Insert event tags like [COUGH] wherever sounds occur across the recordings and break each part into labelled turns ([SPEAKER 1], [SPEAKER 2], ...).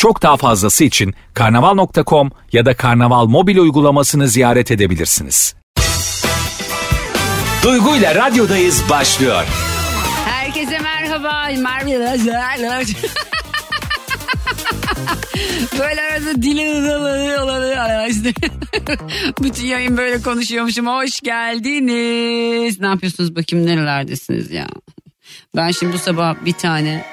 [SPEAKER 1] Çok daha fazlası için karnaval.com ya da karnaval mobil uygulamasını ziyaret edebilirsiniz. Duygu ile radyodayız başlıyor.
[SPEAKER 2] Herkese merhaba. Merhaba. [LAUGHS] böyle arada dili. [LAUGHS] Bütün yayın böyle konuşuyormuşum. Hoş geldiniz. Ne yapıyorsunuz bakayım nerelerdesiniz ya? Ben şimdi bu sabah bir tane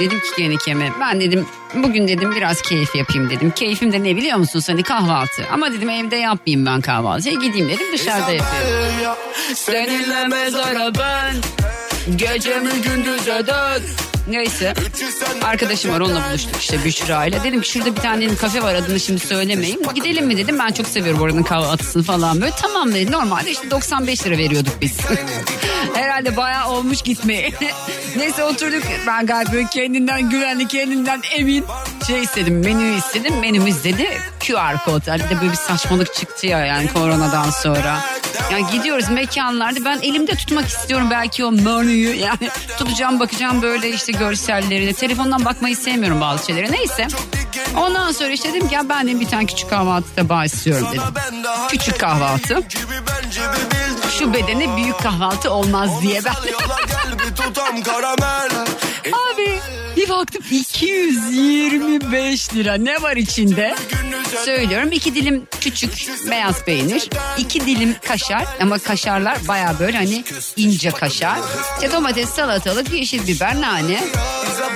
[SPEAKER 2] dedim ki kendi kendime ben dedim bugün dedim biraz keyif yapayım dedim. Keyfim de ne biliyor musunuz hani kahvaltı. Ama dedim evde yapmayayım ben kahvaltıyı gideyim dedim dışarıda yapıyorum. Seninle mezara ben gecemi gündüze dön. Neyse arkadaşım var onunla buluştuk işte Büşra ile. Dedim ki şurada bir tane kafe var adını şimdi söylemeyeyim. Gidelim mi dedim ben çok seviyorum oranın kahvaltısını falan böyle. Tamam dedi normalde işte 95 lira veriyorduk biz. [LAUGHS] Herhalde bayağı olmuş gitmeye. [LAUGHS] Neyse oturduk ben galiba kendinden güvenli kendinden emin şey istedim menü istedim. Menümüz dedi QR kod. Bir de böyle bir saçmalık çıktı ya yani koronadan sonra. Yani gidiyoruz mekanlarda ben elimde tutmak istiyorum belki o menüyü [LAUGHS] yani tutacağım bakacağım böyle işte görsellerine telefondan bakmayı sevmiyorum bazı şeylere neyse. Ondan sonra işte dedim ki ya ben de bir tane küçük kahvaltı tabağı istiyorum dedim. Küçük kahvaltı. Şu bedene büyük kahvaltı olmaz diye ben. Abi bir baktım 225 lira ne var içinde? Söylüyorum iki dilim küçük beyaz peynir, iki dilim kaşar ama kaşarlar baya böyle hani ince kaşar. İşte domates, salatalık, yeşil biber, nane.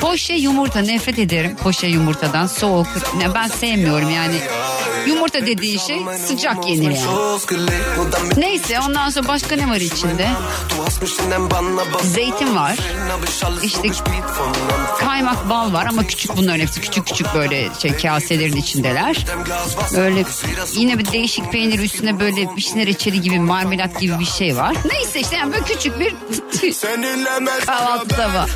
[SPEAKER 2] Poşe yumurta nefret ederim poşe yumurtadan soğuk. Ne ben sevmiyorum yani. Yumurta dediği şey sıcak yenir yani. Neyse ondan sonra başka ne var içinde? Zeytin var. İşte kaymak bal var ama küçük bunların hepsi küçük küçük böyle şey kaselerin içindeler. Böyle yine bir değişik peynir üstüne böyle vişne reçeli gibi marmelat gibi bir şey var. Neyse işte yani böyle küçük bir [LAUGHS] kahvaltı tabağı.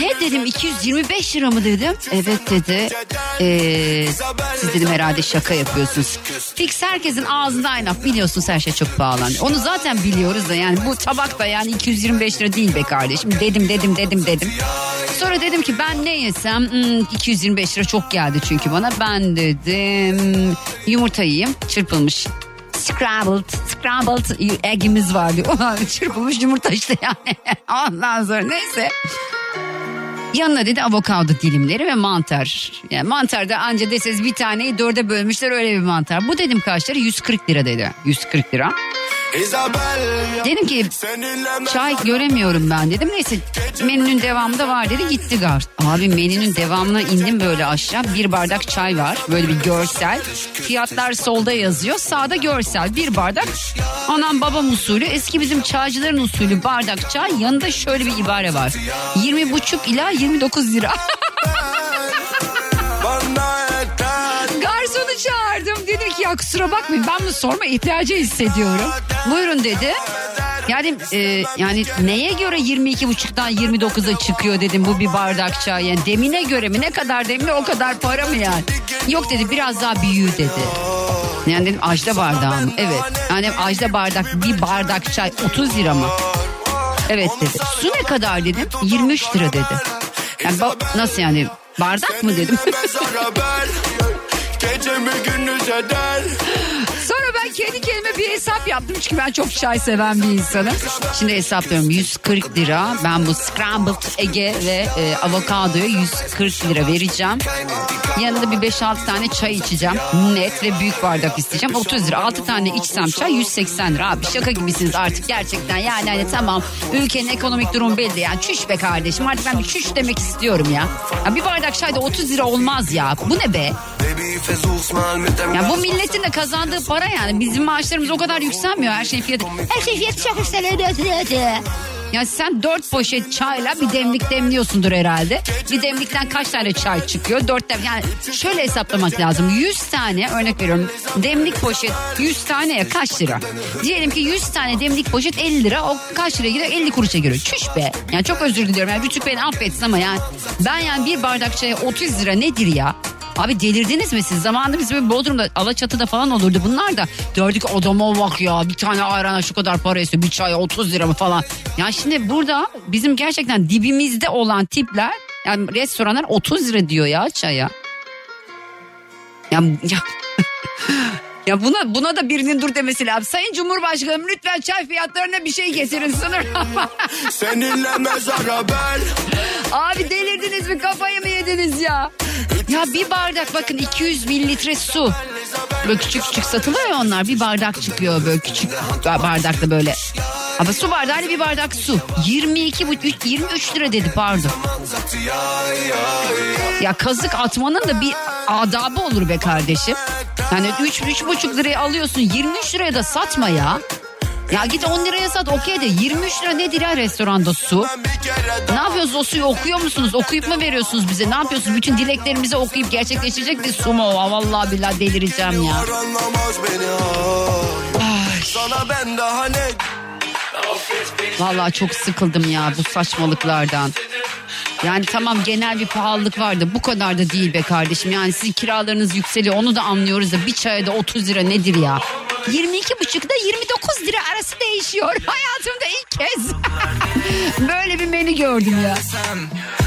[SPEAKER 2] Ne dedim 225 lira mı dedim. Evet dedi. Ee, siz dedim herhalde şaka yapıyorsunuz. Fix herkesin ağzında aynı biliyorsunuz her şey çok pahalı. Onu zaten biliyoruz da yani bu tabak da yani 225 lira değil be kardeşim. Dedim dedim dedim dedim. Sonra dedim ki ben ne yesem Hmm, 225 lira çok geldi çünkü bana. Ben dedim yumurta yiyeyim çırpılmış scrambled, scrambled eggimiz vardı. Çırpılmış yumurta işte yani. [LAUGHS] Ondan sonra neyse. Yanına dedi avokado dilimleri ve mantar. Yani mantar da anca deseniz bir taneyi dörde bölmüşler öyle bir mantar. Bu dedim kaç lira? 140 lira dedi. 140 lira. Dedim ki çay göremiyorum ben dedim. Neyse menünün devamında var dedi gitti gar. Abi menünün devamına indim böyle aşağı. Bir bardak çay var böyle bir görsel. Fiyatlar solda yazıyor sağda görsel. Bir bardak anam babam usulü eski bizim çaycıların usulü bardak çay. Yanında şöyle bir ibare var. 20 buçuk ila 29 lira. [LAUGHS] Dedi ki ya kusura bakmayın ben bunu sorma ihtiyacı hissediyorum. Buyurun dedi. Yani e, yani neye göre 22 buçuktan 29'a çıkıyor dedim bu bir bardak çay. Yani demine göre mi ne kadar demine o kadar para mı yani? Yok dedi biraz daha büyüğü dedi. Yani dedim ajda bardağı mı? Evet. Yani ajda bardak bir bardak çay 30 lira mı? Evet dedi. Su ne kadar dedim? 23 lira dedi. Yani nasıl yani bardak mı dedim. [LAUGHS] [LAUGHS] Sonra ben kendi kendime bir hesap yaptım çünkü ben çok çay seven bir insanım. Şimdi hesaplıyorum 140 lira. Ben bu scrambled Ege ve e, avokadoya 140 lira vereceğim. Yanında bir 5-6 tane çay içeceğim. Net ve büyük bardak isteyeceğim. 30 lira. 6 tane içsem çay 180 lira. Abi şaka gibisiniz artık gerçekten. Yani hani tamam ülkenin ekonomik durumu belli. Yani çüş be kardeşim. Artık ben bir çüş demek istiyorum ya. ya bir bardak çay da 30 lira olmaz ya. Bu ne be? Ya bu milletin de kazandığı para yani. Bizim maaşlarımız o kadar yükselmiyor her şey fiyatı. Her şey fiyatı çok yükseliyor. Ya sen dört poşet çayla bir demlik demliyorsundur herhalde. Bir demlikten kaç tane çay çıkıyor? Dört dem yani şöyle hesaplamak lazım. 100 tane örnek veriyorum. Demlik poşet 100 taneye kaç lira? Diyelim ki 100 tane demlik poşet 50 lira. O kaç liraya gidiyor? 50 kuruşa giriyor. Çüş be. Yani çok özür diliyorum. Yani Rütük beni affetsin ama yani ben yani bir bardak çaya 30 lira nedir ya? Abi delirdiniz mi siz? Zamanında biz böyle Bodrum'da Alaçatı'da falan olurdu bunlar da. Dördük adama bak ya bir tane ayrana şu kadar para istiyor. Bir çaya 30 lira mı falan. Ya şimdi burada bizim gerçekten dibimizde olan tipler yani restoranlar 30 lira diyor ya çaya. Ya, ya [LAUGHS] Ya buna buna da birinin dur demesi lazım. Sayın Cumhurbaşkanım lütfen çay fiyatlarına bir şey getirin sınır.
[SPEAKER 3] Seninle mezara bel
[SPEAKER 2] Abi delirdiniz mi kafayı mı yediniz ya? Ya bir bardak bakın 200 mililitre su. Böyle küçük küçük satılıyor ya onlar. Bir bardak çıkıyor böyle küçük bardakta böyle. Ama su bardağı hani bir bardak su. 22 bu 3, 23 lira dedi pardon. Ya kazık atmanın da bir adabı olur be kardeşim. Yani 3 üç, buçuk liraya alıyorsun 23 liraya da satma ya. Ya git 10 liraya sat okey de 23 lira nedir ya restoranda su? Ne yapıyorsunuz o suyu okuyor musunuz? Okuyup mu veriyorsunuz bize? Ne yapıyorsunuz? Bütün dileklerimizi okuyup gerçekleşecek bir su mu o? Vallahi billahi delireceğim ya.
[SPEAKER 3] Sana ben daha ne
[SPEAKER 2] Vallahi çok sıkıldım ya bu saçmalıklardan. Yani tamam genel bir pahalılık vardı. Bu kadar da değil be kardeşim. Yani sizin kiralarınız yükseliyor onu da anlıyoruz da bir çaya da 30 lira nedir ya? 22 buçukta 29 lira arası değişiyor. [LAUGHS] Hayatımda ilk kez [LAUGHS] böyle bir menü gördüm ya.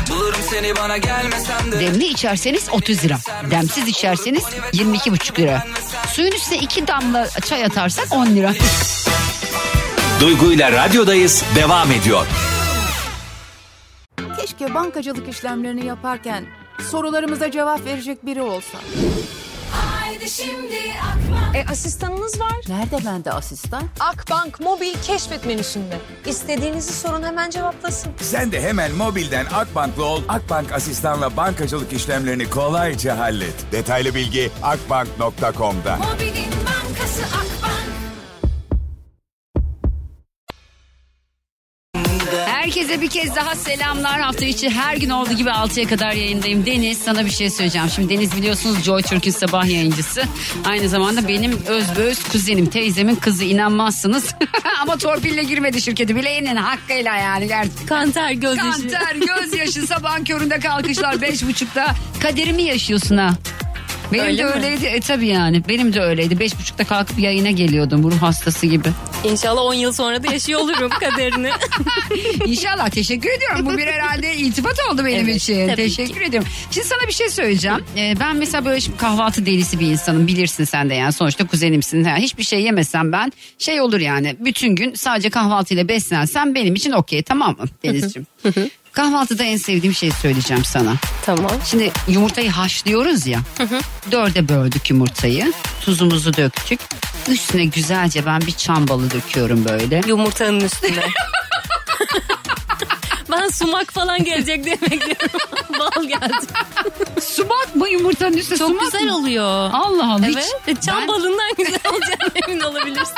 [SPEAKER 4] Bulurum seni bana gelmesem de
[SPEAKER 2] Demli içerseniz 30 lira. Demsiz içerseniz 22 buçuk lira. Suyun üstüne iki damla çay atarsak 10 lira. [LAUGHS]
[SPEAKER 1] Duygu ile radyodayız devam ediyor.
[SPEAKER 5] Keşke bankacılık işlemlerini yaparken sorularımıza cevap verecek biri olsa.
[SPEAKER 6] Haydi şimdi Akbank.
[SPEAKER 7] E asistanınız var.
[SPEAKER 5] Nerede bende asistan?
[SPEAKER 7] Akbank mobil keşfet menüsünde. İstediğinizi sorun hemen cevaplasın.
[SPEAKER 8] Sen de hemen mobilden Akbank'lı ol. Akbank asistanla bankacılık işlemlerini kolayca hallet. Detaylı bilgi akbank.com'da.
[SPEAKER 6] Mobilin bankası Akbank.
[SPEAKER 2] Herkese bir kez daha selamlar. Hafta içi her gün olduğu gibi 6'ya kadar yayındayım. Deniz sana bir şey söyleyeceğim. Şimdi Deniz biliyorsunuz Joy Türk'ün sabah yayıncısı. Aynı zamanda benim özböz kuzenim. Teyzemin kızı inanmazsınız. [LAUGHS] Ama torpille girmedi şirketi. Bileğinin hakkıyla yani. Gerçekten.
[SPEAKER 7] Kanter gözyaşı.
[SPEAKER 2] Kanter gözyaşı sabahın köründe kalkışlar beş buçukta. Kaderimi yaşıyorsun ha. Benim
[SPEAKER 7] Öyle
[SPEAKER 2] de
[SPEAKER 7] mi?
[SPEAKER 2] öyleydi. E tabii yani. Benim de öyleydi. Beş buçukta kalkıp yayına geliyordum. Ruh hastası gibi.
[SPEAKER 7] İnşallah 10 yıl sonra da yaşıyor olurum [LAUGHS] kaderini. [LAUGHS]
[SPEAKER 2] İnşallah teşekkür ediyorum. Bu bir herhalde iltifat oldu benim
[SPEAKER 7] Evet,
[SPEAKER 2] için.
[SPEAKER 7] tabii
[SPEAKER 2] Teşekkür ediyorum. Şimdi sana bir şey söyleyeceğim. Ee, ben mesela böyle şimdi kahvaltı delisi bir insanım. Bilirsin sen de yani sonuçta kuzenimsin. Ha, hiçbir şey yemesem ben şey olur yani. Bütün gün sadece kahvaltıyla beslensem benim için okey tamam mı Denizciğim? Kahvaltıda en sevdiğim şey söyleyeceğim sana.
[SPEAKER 7] tamam.
[SPEAKER 2] Şimdi yumurtayı haşlıyoruz ya. Dörde böldük yumurtayı. Tuzumuzu döktük. Üstüne güzelce ben bir çam balı döküyorum böyle.
[SPEAKER 7] Yumurtanın üstüne. [LAUGHS] ben sumak falan gelecek diye bekliyorum. [LAUGHS] Bal geldi.
[SPEAKER 2] Sumak mı yumurtanın üstüne
[SPEAKER 7] Çok
[SPEAKER 2] sumak
[SPEAKER 7] güzel
[SPEAKER 2] mı?
[SPEAKER 7] oluyor.
[SPEAKER 2] Allah Allah.
[SPEAKER 7] Evet.
[SPEAKER 2] Hiç,
[SPEAKER 7] Çam
[SPEAKER 2] ben
[SPEAKER 7] balından güzel olacağına emin olabilirsin.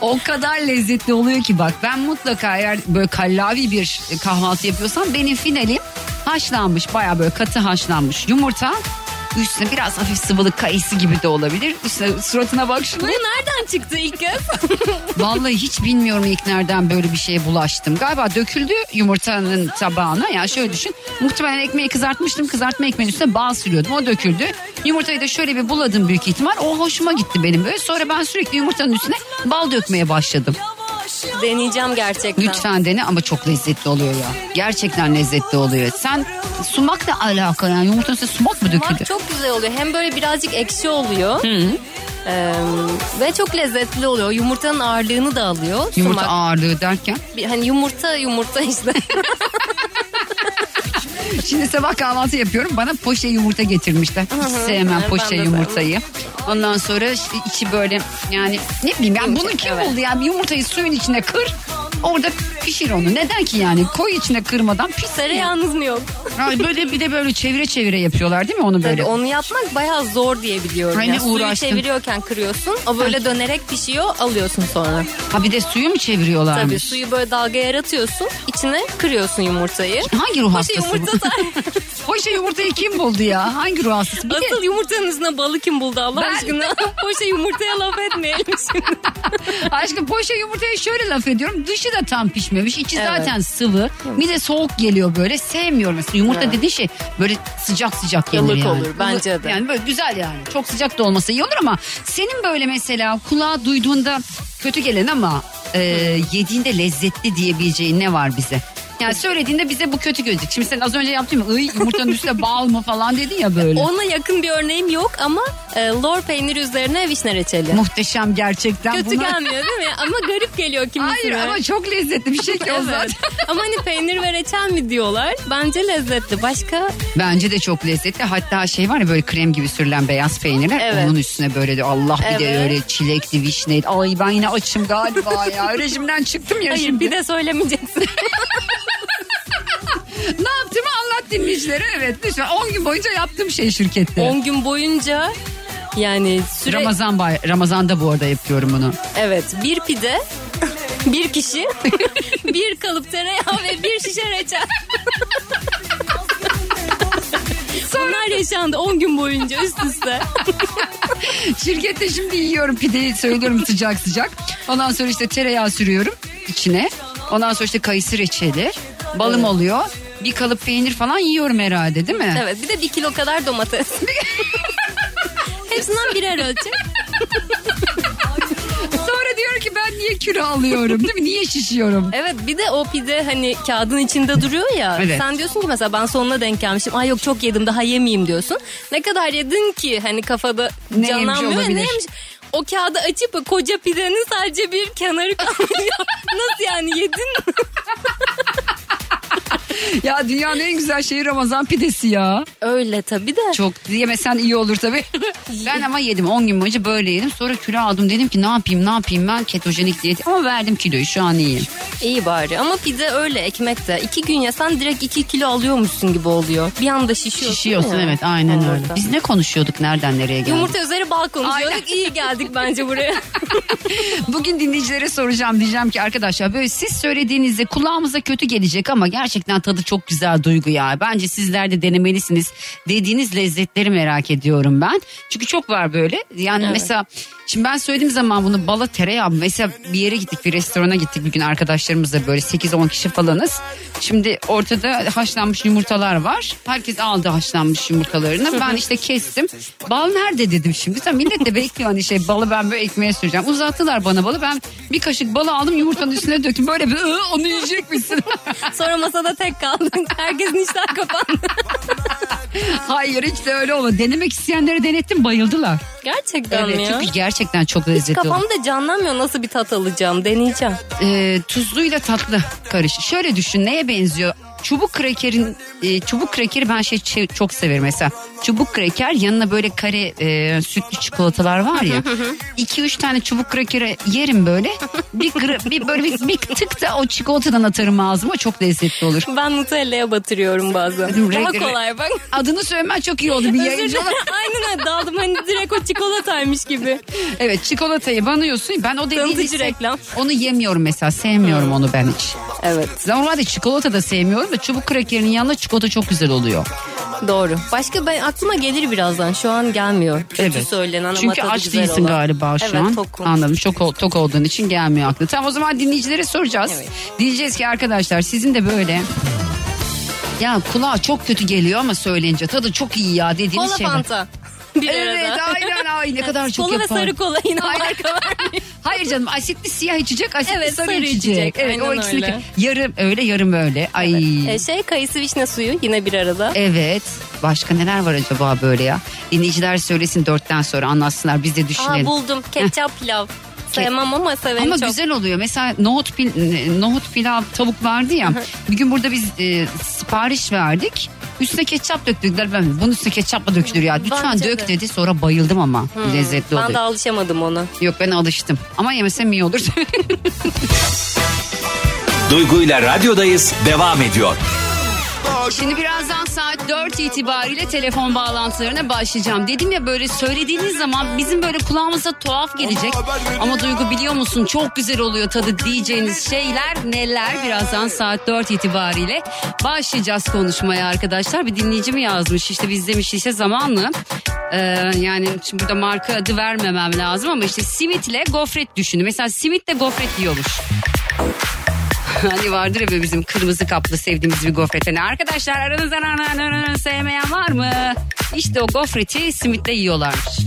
[SPEAKER 2] O kadar lezzetli oluyor ki bak ben mutlaka eğer böyle kallavi bir kahvaltı yapıyorsam benim finalim haşlanmış baya böyle katı haşlanmış yumurta üstüne biraz hafif sıvılı kayısı gibi de olabilir. Üstüne suratına bak şuna.
[SPEAKER 7] Bu nereden çıktı ilk kez? [LAUGHS]
[SPEAKER 2] Vallahi hiç bilmiyorum ilk nereden böyle bir şeye bulaştım. Galiba döküldü yumurtanın tabağına. Yani şöyle düşün. Muhtemelen ekmeği kızartmıştım. Kızartma ekmeğin üstüne bal sürüyordum. O döküldü. Yumurtayı da şöyle bir buladım büyük ihtimal. O hoşuma gitti benim böyle. Sonra ben sürekli yumurtanın üstüne bal dökmeye başladım.
[SPEAKER 7] Deneyeceğim gerçekten.
[SPEAKER 2] Lütfen dene ama çok lezzetli oluyor ya. Gerçekten lezzetli oluyor. Sen sumak da alaka yani yumurtanın üstüne sumak mı döküldü?
[SPEAKER 7] Bak çok güzel oluyor. Hem böyle birazcık ekşi oluyor. Ee, ve çok lezzetli oluyor. Yumurtanın ağırlığını da alıyor.
[SPEAKER 2] Yumurta
[SPEAKER 7] Sumak.
[SPEAKER 2] ağırlığı derken.
[SPEAKER 7] Bir- Hani yumurta yumurta işte. [LAUGHS] [LAUGHS]
[SPEAKER 2] Şimdi sabah kahvaltı yapıyorum. Bana poşe yumurta getirmişler. Hiç sevmem poşe
[SPEAKER 7] de
[SPEAKER 2] yumurtayı. Ondan sonra işte içi böyle yani ne bileyim yani bunu kim
[SPEAKER 7] Evet.
[SPEAKER 2] buldu yani yumurtayı suyun içine kır. orada pişir onu. Neden ki yani? Koy içine kırmadan pişsin. ya.
[SPEAKER 7] Tereyağınız mı yok?
[SPEAKER 2] Ay, böyle bir de böyle çevire çevire yapıyorlar değil mi onu böyle?
[SPEAKER 7] Tabii onu yapmak bayağı zor diye biliyorum.
[SPEAKER 2] Ay, ne
[SPEAKER 7] Yani suyu
[SPEAKER 2] uğraştın.
[SPEAKER 7] çeviriyorken kırıyorsun. O böyle dönerek pişiyor alıyorsun sonra.
[SPEAKER 2] Ha bir de suyu mu çeviriyorlarmış?
[SPEAKER 7] Tabii suyu böyle dalga yaratıyorsun. içine kırıyorsun yumurtayı.
[SPEAKER 2] Hangi ruh hastası bu?
[SPEAKER 7] yumurta
[SPEAKER 2] Poşe [LAUGHS] yumurtayı kim buldu ya? Hangi ruh hastası? Bir de
[SPEAKER 7] Asıl yumurtanın üstüne balı kim buldu Allah
[SPEAKER 2] Ben-
[SPEAKER 7] aşkına? [LAUGHS] Poşe yumurtaya laf etmeyelim şimdi. [LAUGHS]
[SPEAKER 2] aşkım poşe yumurtaya şöyle laf ediyorum. Dışı da tam pişmemiş. içi
[SPEAKER 7] Evet.
[SPEAKER 2] zaten sıvı. Bir de soğuk geliyor böyle. Sevmiyorum mesela. Yumurta dediğin şey böyle sıcak sıcak yenir
[SPEAKER 7] Yalık
[SPEAKER 2] yani.
[SPEAKER 7] olur, bence de.
[SPEAKER 2] Yani böyle güzel yani. Çok sıcak da olmasa iyi olur ama senin böyle mesela kulağa duyduğunda kötü gelen ama e, yediğinde lezzetli diyebileceğin ne var bize? Yani söylediğinde bize bu kötü gözük. Şimdi sen az önce yaptın mı? Iy yumurtanın üstüne bal mı falan dedin ya böyle.
[SPEAKER 7] Ona yakın bir örneğim yok ama e, lor peyniri üzerine vişne reçeli.
[SPEAKER 2] Muhteşem gerçekten.
[SPEAKER 7] Kötü
[SPEAKER 2] Buna-
[SPEAKER 7] gelmiyor değil mi? Ama garip geliyor kimisine.
[SPEAKER 2] Hayır ama çok lezzetli bir şey ki o zaten. [LAUGHS]
[SPEAKER 7] ama hani peynir ve reçel mi diyorlar? Bence lezzetli. Başka
[SPEAKER 2] Bence de çok lezzetli. Hatta şey var ya böyle krem gibi sürülen beyaz peynirler.
[SPEAKER 7] Evet.
[SPEAKER 2] Onun üstüne böyle de Allah bir de
[SPEAKER 7] Evet.
[SPEAKER 2] öyle çilekli vişneydi. Ay ben yine açım galiba ya. Rejimden çıktım ya
[SPEAKER 7] hayır
[SPEAKER 2] şimdi.
[SPEAKER 7] bir de söylemeyeceksin. [LAUGHS] [LAUGHS]
[SPEAKER 2] Ne yaptığımı anlat dinleyicilere. Evet lütfen 10 gün boyunca yaptığım şey şirkette.
[SPEAKER 7] 10 gün boyunca yani süre...
[SPEAKER 2] Ramazan bay Ramazan'da bu arada yapıyorum bunu.
[SPEAKER 7] Evet bir pide, bir kişi, [LAUGHS] bir kalıp tereyağı ve bir şişe reçel. Bunlar yaşandı 10 gün boyunca üst üste. [LAUGHS]
[SPEAKER 2] Şirkette şimdi yiyorum pideyi söylüyorum sıcak sıcak. Ondan sonra işte tereyağı sürüyorum içine. Ondan sonra işte kayısı reçeli. Balım oluyor. Bir kalıp peynir falan yiyorum herhalde değil mi?
[SPEAKER 7] Evet bir de bir kilo kadar domates. [LAUGHS] Hepsinden birer ölçek.
[SPEAKER 2] Sonra diyor ki ben niye kilo alıyorum değil mi? Niye şişiyorum?
[SPEAKER 7] Evet bir de o pide hani kağıdın içinde duruyor ya.
[SPEAKER 2] Evet.
[SPEAKER 7] Sen diyorsun ki mesela ben sonuna denk gelmişim. Ay yok çok yedim daha yemeyeyim diyorsun. Ne kadar yedin ki hani kafada
[SPEAKER 2] Ne yemiş
[SPEAKER 7] canlanmıyor.
[SPEAKER 2] olabilir?
[SPEAKER 7] Ne yemiş? O kağıdı açıp koca pidenin sadece bir kenarı kalmış. [LAUGHS] Nasıl yani yedin mi? [LAUGHS] [LAUGHS]
[SPEAKER 2] Ya dünyanın en güzel şeyi Ramazan pidesi ya.
[SPEAKER 7] Öyle tabii de.
[SPEAKER 2] Çok yemesen iyi olur tabii. [LAUGHS] ben ama yedim 10 gün boyunca böyle yedim. Sonra kilo aldım dedim ki ne yapayım ne yapayım ben ketojenik diyet ama verdim kiloyu şu an iyiyim.
[SPEAKER 7] İyi bari ama pide öyle ekmek de. iki gün yesen direkt iki kilo alıyormuşsun gibi oluyor. Bir anda şişiyorsun
[SPEAKER 2] Şişiyorsun evet aynen
[SPEAKER 7] Yumurta.
[SPEAKER 2] öyle. Biz ne konuşuyorduk nereden nereye geldik?
[SPEAKER 7] Yumurta üzeri bal konuşuyorduk. İyi geldik bence buraya. [LAUGHS]
[SPEAKER 2] Bugün dinleyicilere soracağım diyeceğim ki arkadaşlar böyle siz söylediğinizde kulağımıza kötü gelecek ama gerçekten tadı çok güzel duygu ya. Bence sizler de denemelisiniz dediğiniz lezzetleri merak ediyorum ben. Çünkü çok var böyle. Yani
[SPEAKER 7] Evet.
[SPEAKER 2] mesela şimdi ben söylediğim zaman bunu bala tereyağı mesela bir yere gittik bir restorana gittik bir gün arkadaşlarımızla böyle 8-10 kişi falanız. Şimdi ortada haşlanmış yumurtalar var. Herkes aldı haşlanmış yumurtalarını. Ben işte kestim. Bal nerede dedim şimdi. Sen millet de bekliyor hani şey balı ben böyle ekmeğe süreceğim. Uzattılar bana balı. Ben bir kaşık balı aldım yumurtanın üstüne döktüm. Böyle bir "Iı, onu yiyecek misin? [LAUGHS]
[SPEAKER 7] Sonra masada tek kaldın. [LAUGHS] Herkesin işler kapandı. [LAUGHS]
[SPEAKER 2] Hayır hiç de öyle olmadı. Denemek isteyenlere denettim bayıldılar.
[SPEAKER 7] Gerçekten
[SPEAKER 2] Evet
[SPEAKER 7] mi ya?
[SPEAKER 2] çünkü gerçekten çok
[SPEAKER 7] Hiç
[SPEAKER 2] lezzetli oldu.
[SPEAKER 7] kafamda canlanmıyor nasıl bir tat alacağım. Deneyeceğim.
[SPEAKER 2] Ee, tuzluyla tatlı karış. Şöyle düşün neye benziyor? Çubuk krakerin e, çubuk krakeri ben şey, şey çok severim mesela. Çubuk kraker yanına böyle kare e, sütlü çikolatalar var ya. 2-3 tane çubuk krakeri yerim böyle. Bir, gra- bir böyle bir, bir tık da o çikolatadan atarım ağzıma çok lezzetli olur.
[SPEAKER 7] Ben Nutella'ya batırıyorum bazen.
[SPEAKER 2] Dedim,
[SPEAKER 7] Daha
[SPEAKER 2] renk-
[SPEAKER 7] kolay bak.
[SPEAKER 2] Adını söylemen çok iyi oldu bir yayıncı olarak. [LAUGHS]
[SPEAKER 7] Aynen öyle daldım hani direkt o çikolataymış gibi.
[SPEAKER 2] Evet çikolatayı banıyorsun. Ben o dediğini
[SPEAKER 7] Tanıtıcı
[SPEAKER 2] sev-
[SPEAKER 7] reklam.
[SPEAKER 2] Onu yemiyorum mesela sevmiyorum onu ben hiç.
[SPEAKER 7] Evet
[SPEAKER 2] Normalde çikolata da sevmiyorum da çubuk krakerinin yanında çikolata çok güzel oluyor.
[SPEAKER 7] doğru. Başka ben aklıma gelir birazdan. Şu an gelmiyor. Kötü
[SPEAKER 2] Evet.
[SPEAKER 7] söylenen ama
[SPEAKER 2] Çünkü
[SPEAKER 7] tadı
[SPEAKER 2] aç
[SPEAKER 7] güzel
[SPEAKER 2] değilsin
[SPEAKER 7] olan.
[SPEAKER 2] galiba şu
[SPEAKER 7] evet,
[SPEAKER 2] an.
[SPEAKER 7] tokum.
[SPEAKER 2] Anladım. Çok tok olduğun için gelmiyor aklı. Tamam o zaman dinleyicilere soracağız.
[SPEAKER 7] Evet.
[SPEAKER 2] Diyeceğiz ki arkadaşlar sizin de böyle ya kulağa çok kötü geliyor ama söyleyince tadı çok iyi ya dediğiniz
[SPEAKER 7] Kola
[SPEAKER 2] şeyler.
[SPEAKER 7] fanta. [LAUGHS] Bir
[SPEAKER 2] Evet
[SPEAKER 7] arada.
[SPEAKER 2] aynen ay ne kadar çok
[SPEAKER 7] Kola ve
[SPEAKER 2] yapar.
[SPEAKER 7] sarı kola yine marka vermiyor. [LAUGHS]
[SPEAKER 2] Hayır canım asitli siyah içecek asitli
[SPEAKER 7] Evet,
[SPEAKER 2] sarı,
[SPEAKER 7] sarı
[SPEAKER 2] içecek.
[SPEAKER 7] içecek,
[SPEAKER 2] Evet o
[SPEAKER 7] aynen
[SPEAKER 2] ikisini
[SPEAKER 7] öyle.
[SPEAKER 2] yarım öyle yarım öyle. Ay.
[SPEAKER 7] E, şey kayısı vişne suyu yine bir arada.
[SPEAKER 2] Evet. Başka neler var acaba böyle ya? Dinleyiciler söylesin dörtten sonra anlatsınlar biz de
[SPEAKER 7] Aa
[SPEAKER 2] düşünelim.
[SPEAKER 7] buldum. Ketçap pilav. Sevmem ama severim
[SPEAKER 2] Ama
[SPEAKER 7] çok.
[SPEAKER 2] güzel oluyor. Mesela nohut, pil, nohut pilav tavuk vardı ya. bir gün burada biz e, sipariş verdik. Üstüne ketçap döktüler. Ben bunun üstüne ketçap mı dökülür ya? Lütfen
[SPEAKER 7] Bence
[SPEAKER 2] dök
[SPEAKER 7] de.
[SPEAKER 2] dedi. Sonra bayıldım ama. Lezzetli
[SPEAKER 7] Ben
[SPEAKER 2] oluyor.
[SPEAKER 7] de alışamadım ona.
[SPEAKER 2] Yok ben alıştım. Ama yemesem iyi olur. [LAUGHS]
[SPEAKER 1] Duygu ile radyodayız devam ediyor.
[SPEAKER 2] Şimdi birazdan saat 4 itibariyle telefon bağlantılarına başlayacağım. Dedim ya böyle söylediğiniz zaman bizim böyle kulağımıza tuhaf gelecek. Ama Duygu biliyor musun çok güzel oluyor tadı diyeceğiniz şeyler neler. Birazdan saat 4 itibariyle başlayacağız konuşmaya arkadaşlar. Bir dinleyici mi yazmış işte biz demiş işte zamanlı. Ee, yani şimdi burada marka adı vermemem lazım ama işte simitle gofret düşünün. Mesela simitle gofret yiyormuş. [LAUGHS] Hani vardır ya bizim kırmızı kaplı sevdiğimiz bir gofret. Hani arkadaşlar aranızdan sevmeyen var mı? İşte o gofreti simitle yiyorlarmış.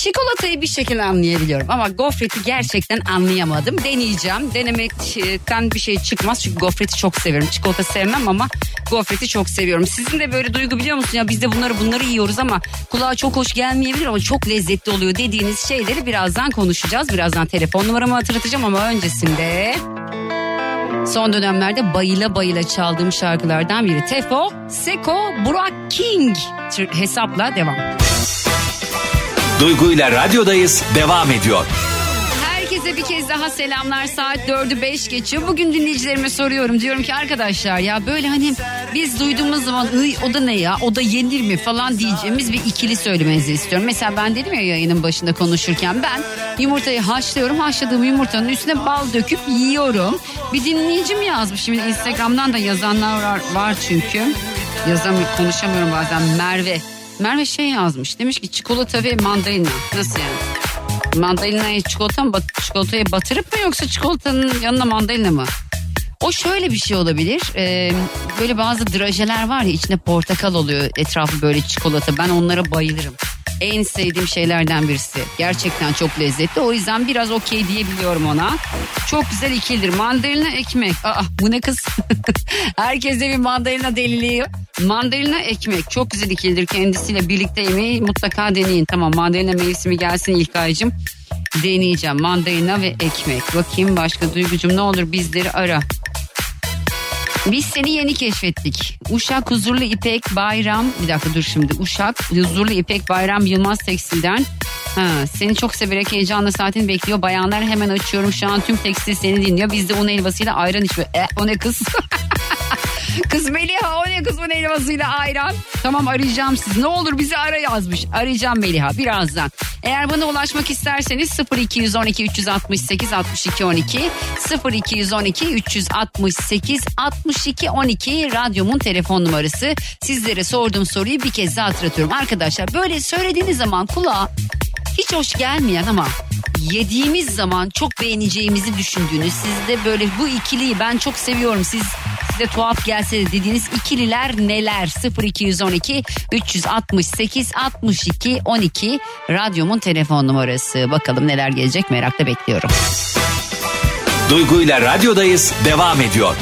[SPEAKER 2] Çikolatayı bir şekilde anlayabiliyorum ama gofreti gerçekten anlayamadım. Deneyeceğim. Denemekten bir şey çıkmaz çünkü gofreti çok seviyorum. Çikolata sevmem ama gofreti çok seviyorum. Sizin de böyle duygu biliyor musun? Ya biz de bunları bunları yiyoruz ama kulağa çok hoş gelmeyebilir ama çok lezzetli oluyor dediğiniz şeyleri birazdan konuşacağız. Birazdan telefon numaramı hatırlatacağım ama öncesinde Son dönemlerde bayıla bayıla çaldığım şarkılardan biri. Tefo, Seko, Burak King hesapla devam.
[SPEAKER 1] Duygu ile radyodayız devam ediyor.
[SPEAKER 2] Herkese bir kez daha selamlar. Saat 4'ü 5 geçiyor. Bugün dinleyicilerime soruyorum. Diyorum ki arkadaşlar ya böyle hani biz duyduğumuz zaman Iy, o da ne ya o da yenir mi falan diyeceğimiz bir ikili söylemenizi istiyorum. Mesela ben dedim ya yayının başında konuşurken ben yumurtayı haşlıyorum. Haşladığım yumurtanın üstüne bal döküp yiyorum. Bir dinleyicim yazmış. Şimdi Instagram'dan da yazanlar var, var çünkü. Yazamıyorum konuşamıyorum bazen Merve. Merve şey yazmış. Demiş ki çikolata ve mandalina. Nasıl yani? Mandalina'yı çikolata mı çikolataya batırıp mı yoksa çikolatanın yanına mandalina mı? O şöyle bir şey olabilir. Ee, böyle bazı drajeler var ya içinde portakal oluyor etrafı böyle çikolata. Ben onlara bayılırım. En sevdiğim şeylerden birisi. Gerçekten çok lezzetli. O yüzden biraz okey diyebiliyorum ona. Çok güzel ikilidir. Mandalina ekmek. Aa bu ne kız? [LAUGHS] Herkeste bir mandalina deliliği. Mandalina ekmek. Çok güzel ikilidir. Kendisiyle birlikte yemeği mutlaka deneyin. Tamam mandalina mevsimi gelsin ilk aycım. Deneyeceğim. Mandalina ve ekmek. Bakayım başka duygucum ne olur bizleri ara. Biz seni yeni keşfettik. Uşak Huzurlu İpek Bayram. Bir dakika dur şimdi. Uşak Huzurlu İpek Bayram Yılmaz Tekstil'den. Ha, seni çok severek heyecanla saatini bekliyor. Bayanlar hemen açıyorum. Şu an tüm tekstil seni dinliyor. Biz de un helvasıyla ayran içiyor. E, o ne kız? [LAUGHS] Kız Meliha o ne kızın elmasıyla ayran. Tamam arayacağım siz. Ne olur bizi ara yazmış. Arayacağım Meliha birazdan. Eğer bana ulaşmak isterseniz 0212 368 62 12 0212 368 62 12 radyomun telefon numarası. Sizlere sorduğum soruyu bir kez daha hatırlatıyorum. Arkadaşlar böyle söylediğiniz zaman kulağa hiç hoş gelmeyen ama yediğimiz zaman çok beğeneceğimizi düşündüğünüz sizde böyle bu ikiliyi ben çok seviyorum siz size tuhaf gelse de dediğiniz ikililer neler 0212 368 62 12 radyomun telefon numarası bakalım neler gelecek merakla bekliyorum.
[SPEAKER 1] Duygu ile radyodayız devam ediyor.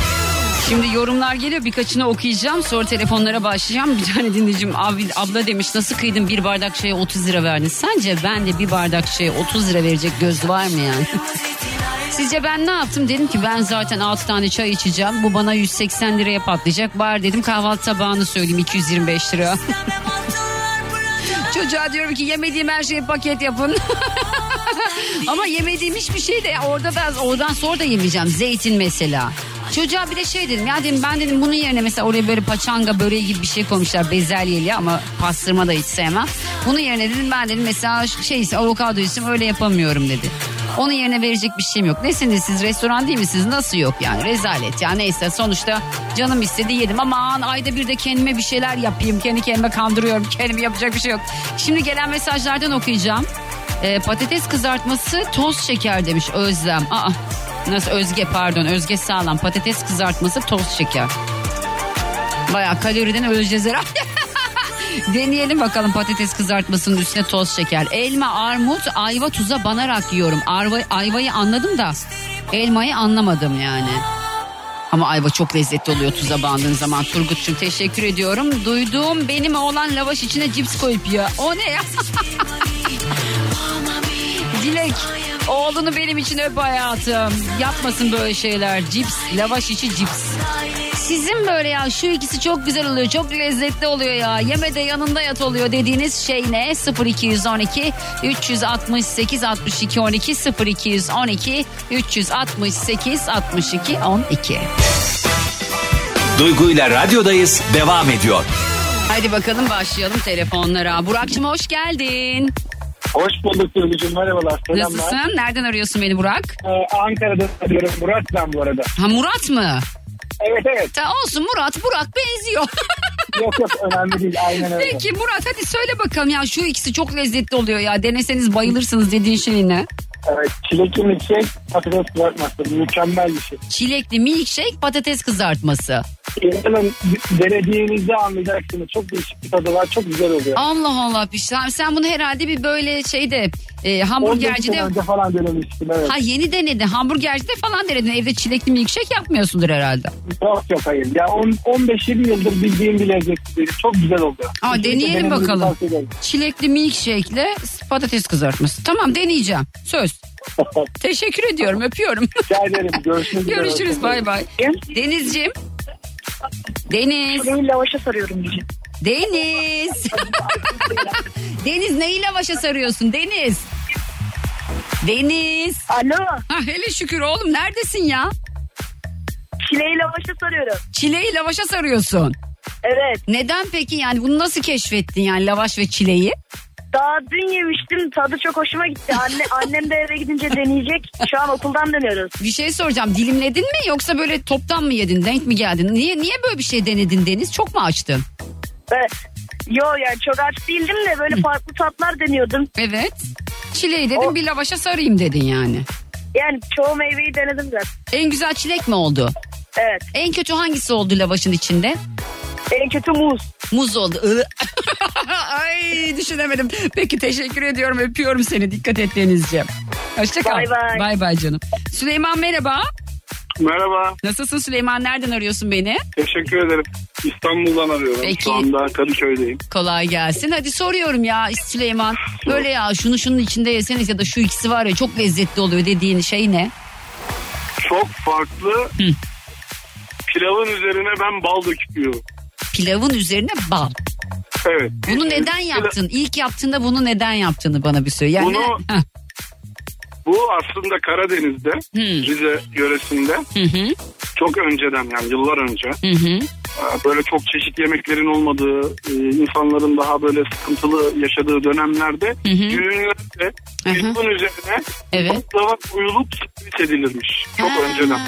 [SPEAKER 2] Şimdi yorumlar geliyor birkaçını okuyacağım sonra telefonlara başlayacağım. Bir tane dinleyicim abla demiş nasıl kıydın bir bardak şeye 30 lira verdin. Sence ben de bir bardak şeye 30 lira verecek göz var mı yani? [LAUGHS] Sizce ben ne yaptım? Dedim ki ben zaten 6 tane çay içeceğim. Bu bana 180 liraya patlayacak. Bari dedim kahvaltı tabağını söyleyeyim 225 lira. [LAUGHS] Çocuğa diyorum ki yemediğim her şeyi paket yapın. [LAUGHS] Ama yemediğim hiçbir şey de orada da oradan sonra da yemeyeceğim. Zeytin mesela. Çocuğa bir de şey dedim ya dedim ben dedim bunun yerine mesela oraya böyle paçanga böreği gibi bir şey koymuşlar bezelyeli ama pastırma da hiç sevmem. Bunun yerine dedim ben dedim mesela şey avokado isim öyle yapamıyorum dedi. Onun yerine verecek bir şeyim yok. Nesiniz siz restoran değil misiniz? Nasıl yok yani rezalet ya neyse sonuçta canım istedi yedim. Aman ayda bir de kendime bir şeyler yapayım. Kendi kendime kandırıyorum. [LAUGHS] Kendime yapacak bir şey yok. Şimdi gelen mesajlardan okuyacağım. Ee, patates kızartması toz şeker demiş Özlem. Aa, nasıl Özge pardon Özge sağlam patates kızartması toz şeker. Baya kaloriden öleceğiz herhalde. [LAUGHS] Deneyelim bakalım patates kızartmasının üstüne toz şeker. Elma, armut, ayva tuza banarak yiyorum. Arva, ayvayı anladım da elmayı anlamadım yani. Ama ayva çok lezzetli oluyor tuza bandığın zaman. Turgut'cum teşekkür ediyorum. Duyduğum benim oğlan lavaş içine cips koyup yiyor. O ne ya? [LAUGHS] Dilek oğlunu benim için öp hayatım. Yapmasın böyle şeyler. Cips, lavaş içi cips. Sizin böyle ya şu ikisi çok güzel oluyor. Çok lezzetli oluyor ya. Yeme de yanında yat oluyor dediğiniz şey ne? 0212 368 62 12 0212 368 62 12.
[SPEAKER 1] Duygu ile radyodayız devam ediyor.
[SPEAKER 2] Hadi bakalım başlayalım telefonlara. Burak'cığım hoş geldin.
[SPEAKER 9] Hoş bulduk Duygucuğum merhabalar. Selamlar.
[SPEAKER 2] Nasılsın? Nereden arıyorsun beni Burak?
[SPEAKER 9] Ee, Ankara'da arıyorum. Murat ben bu arada.
[SPEAKER 2] Ha Murat mı?
[SPEAKER 9] Evet evet.
[SPEAKER 2] Ta olsun Murat Burak benziyor. [LAUGHS]
[SPEAKER 9] Yok yok önemli değil. Aynen öyle.
[SPEAKER 2] Peki Murat hadi söyle bakalım ya şu ikisi çok lezzetli oluyor ya. Deneseniz bayılırsınız dediğin şey ne?
[SPEAKER 9] Evet, çilekli milkshake patates kızartması. Mükemmel bir şey.
[SPEAKER 2] Çilekli milkshake patates kızartması.
[SPEAKER 9] İnanın denediğinizde anlayacaksınız. Çok değişik bir tadı var. Çok güzel oluyor.
[SPEAKER 2] Allah Allah şey. Sen bunu herhalde bir böyle şeyde e,
[SPEAKER 9] 15
[SPEAKER 2] hamburgercide...
[SPEAKER 9] önce falan denemiştim evet.
[SPEAKER 2] Ha yeni denedin. Hamburgercide falan denedin. Evde çilekli milkshake yapmıyorsundur herhalde.
[SPEAKER 9] Yok yok hayır. Ya on- 15-20 yıldır bildiğim bir lezzet değil. Çok güzel oluyor.
[SPEAKER 2] Aa,
[SPEAKER 9] Kesinlikle
[SPEAKER 2] deneyelim
[SPEAKER 9] denemenizi
[SPEAKER 2] bakalım.
[SPEAKER 9] tavsiye ederim.
[SPEAKER 2] Çilekli milkshake'le patates kızartması. Tamam deneyeceğim. Söz. [LAUGHS] Teşekkür ediyorum. Öpüyorum.
[SPEAKER 9] Rica ederim. Görüşmek üzere.
[SPEAKER 2] Görüşürüz. Bay bay. Denizciğim. Deniz.
[SPEAKER 10] Neyi lavaşa sarıyorum diyeceğim.
[SPEAKER 2] Deniz. [LAUGHS] Deniz neyi lavaşa sarıyorsun Deniz? Deniz.
[SPEAKER 10] Alo.
[SPEAKER 2] Ha, hele şükür oğlum neredesin ya?
[SPEAKER 10] Çileği lavaşa sarıyorum.
[SPEAKER 2] Çileği lavaşa sarıyorsun.
[SPEAKER 10] Evet.
[SPEAKER 2] Neden peki yani bunu nasıl keşfettin yani lavaş ve çileği?
[SPEAKER 10] Daha dün yemiştim. Tadı çok hoşuma gitti. Anne, [LAUGHS] annem de eve gidince deneyecek. Şu an okuldan dönüyoruz.
[SPEAKER 2] Bir şey soracağım dilimledin mi yoksa böyle toptan mı yedin denk mi geldin? Niye niye böyle bir şey denedin Deniz? Çok mu açtın?
[SPEAKER 10] Evet. Yo yani çok aç değildim de böyle farklı tatlar deniyordum.
[SPEAKER 2] Evet. Çileği dedim bir lavaşa sarayım dedin yani.
[SPEAKER 10] Yani çoğu meyveyi denedim zaten.
[SPEAKER 2] En güzel çilek mi oldu?
[SPEAKER 10] Evet.
[SPEAKER 2] En kötü hangisi oldu lavaşın içinde?
[SPEAKER 10] En kötü muz.
[SPEAKER 2] Muz oldu. [LAUGHS] Ay düşünemedim. Peki teşekkür ediyorum. Öpüyorum seni. Dikkat et Denizciğim. Hoşçakal.
[SPEAKER 10] Bay bay.
[SPEAKER 2] Bay bay canım. Süleyman merhaba.
[SPEAKER 9] Merhaba.
[SPEAKER 2] Nasılsın Süleyman? Nereden arıyorsun beni?
[SPEAKER 9] Teşekkür ederim. İstanbul'dan arıyorum.
[SPEAKER 2] Peki.
[SPEAKER 9] Şu anda Kadıköy'deyim.
[SPEAKER 2] Kolay gelsin. Hadi soruyorum ya Süleyman. Böyle ya şunu şunun içinde yeseniz ya da şu ikisi var ya çok lezzetli oluyor dediğin şey ne?
[SPEAKER 9] Çok farklı. Pilavın üzerine ben bal döküyorum.
[SPEAKER 2] Pilavın üzerine bal.
[SPEAKER 9] Evet.
[SPEAKER 2] Bunu neden yaptın? İlk yaptığında bunu neden yaptığını bana bir söyle. Yani
[SPEAKER 9] Bunu-
[SPEAKER 2] Heh.
[SPEAKER 9] Bu aslında Karadeniz'de, Rize yöresinde
[SPEAKER 2] Hı hı.
[SPEAKER 9] çok önceden yani yıllar önce
[SPEAKER 2] Hı hı.
[SPEAKER 9] e, böyle çok çeşit yemeklerin olmadığı, e, insanların daha böyle sıkıntılı yaşadığı dönemlerde düğünlerde pilavın üzerine
[SPEAKER 2] Evet.
[SPEAKER 9] baklava servis edilirmiş. Çok önceden.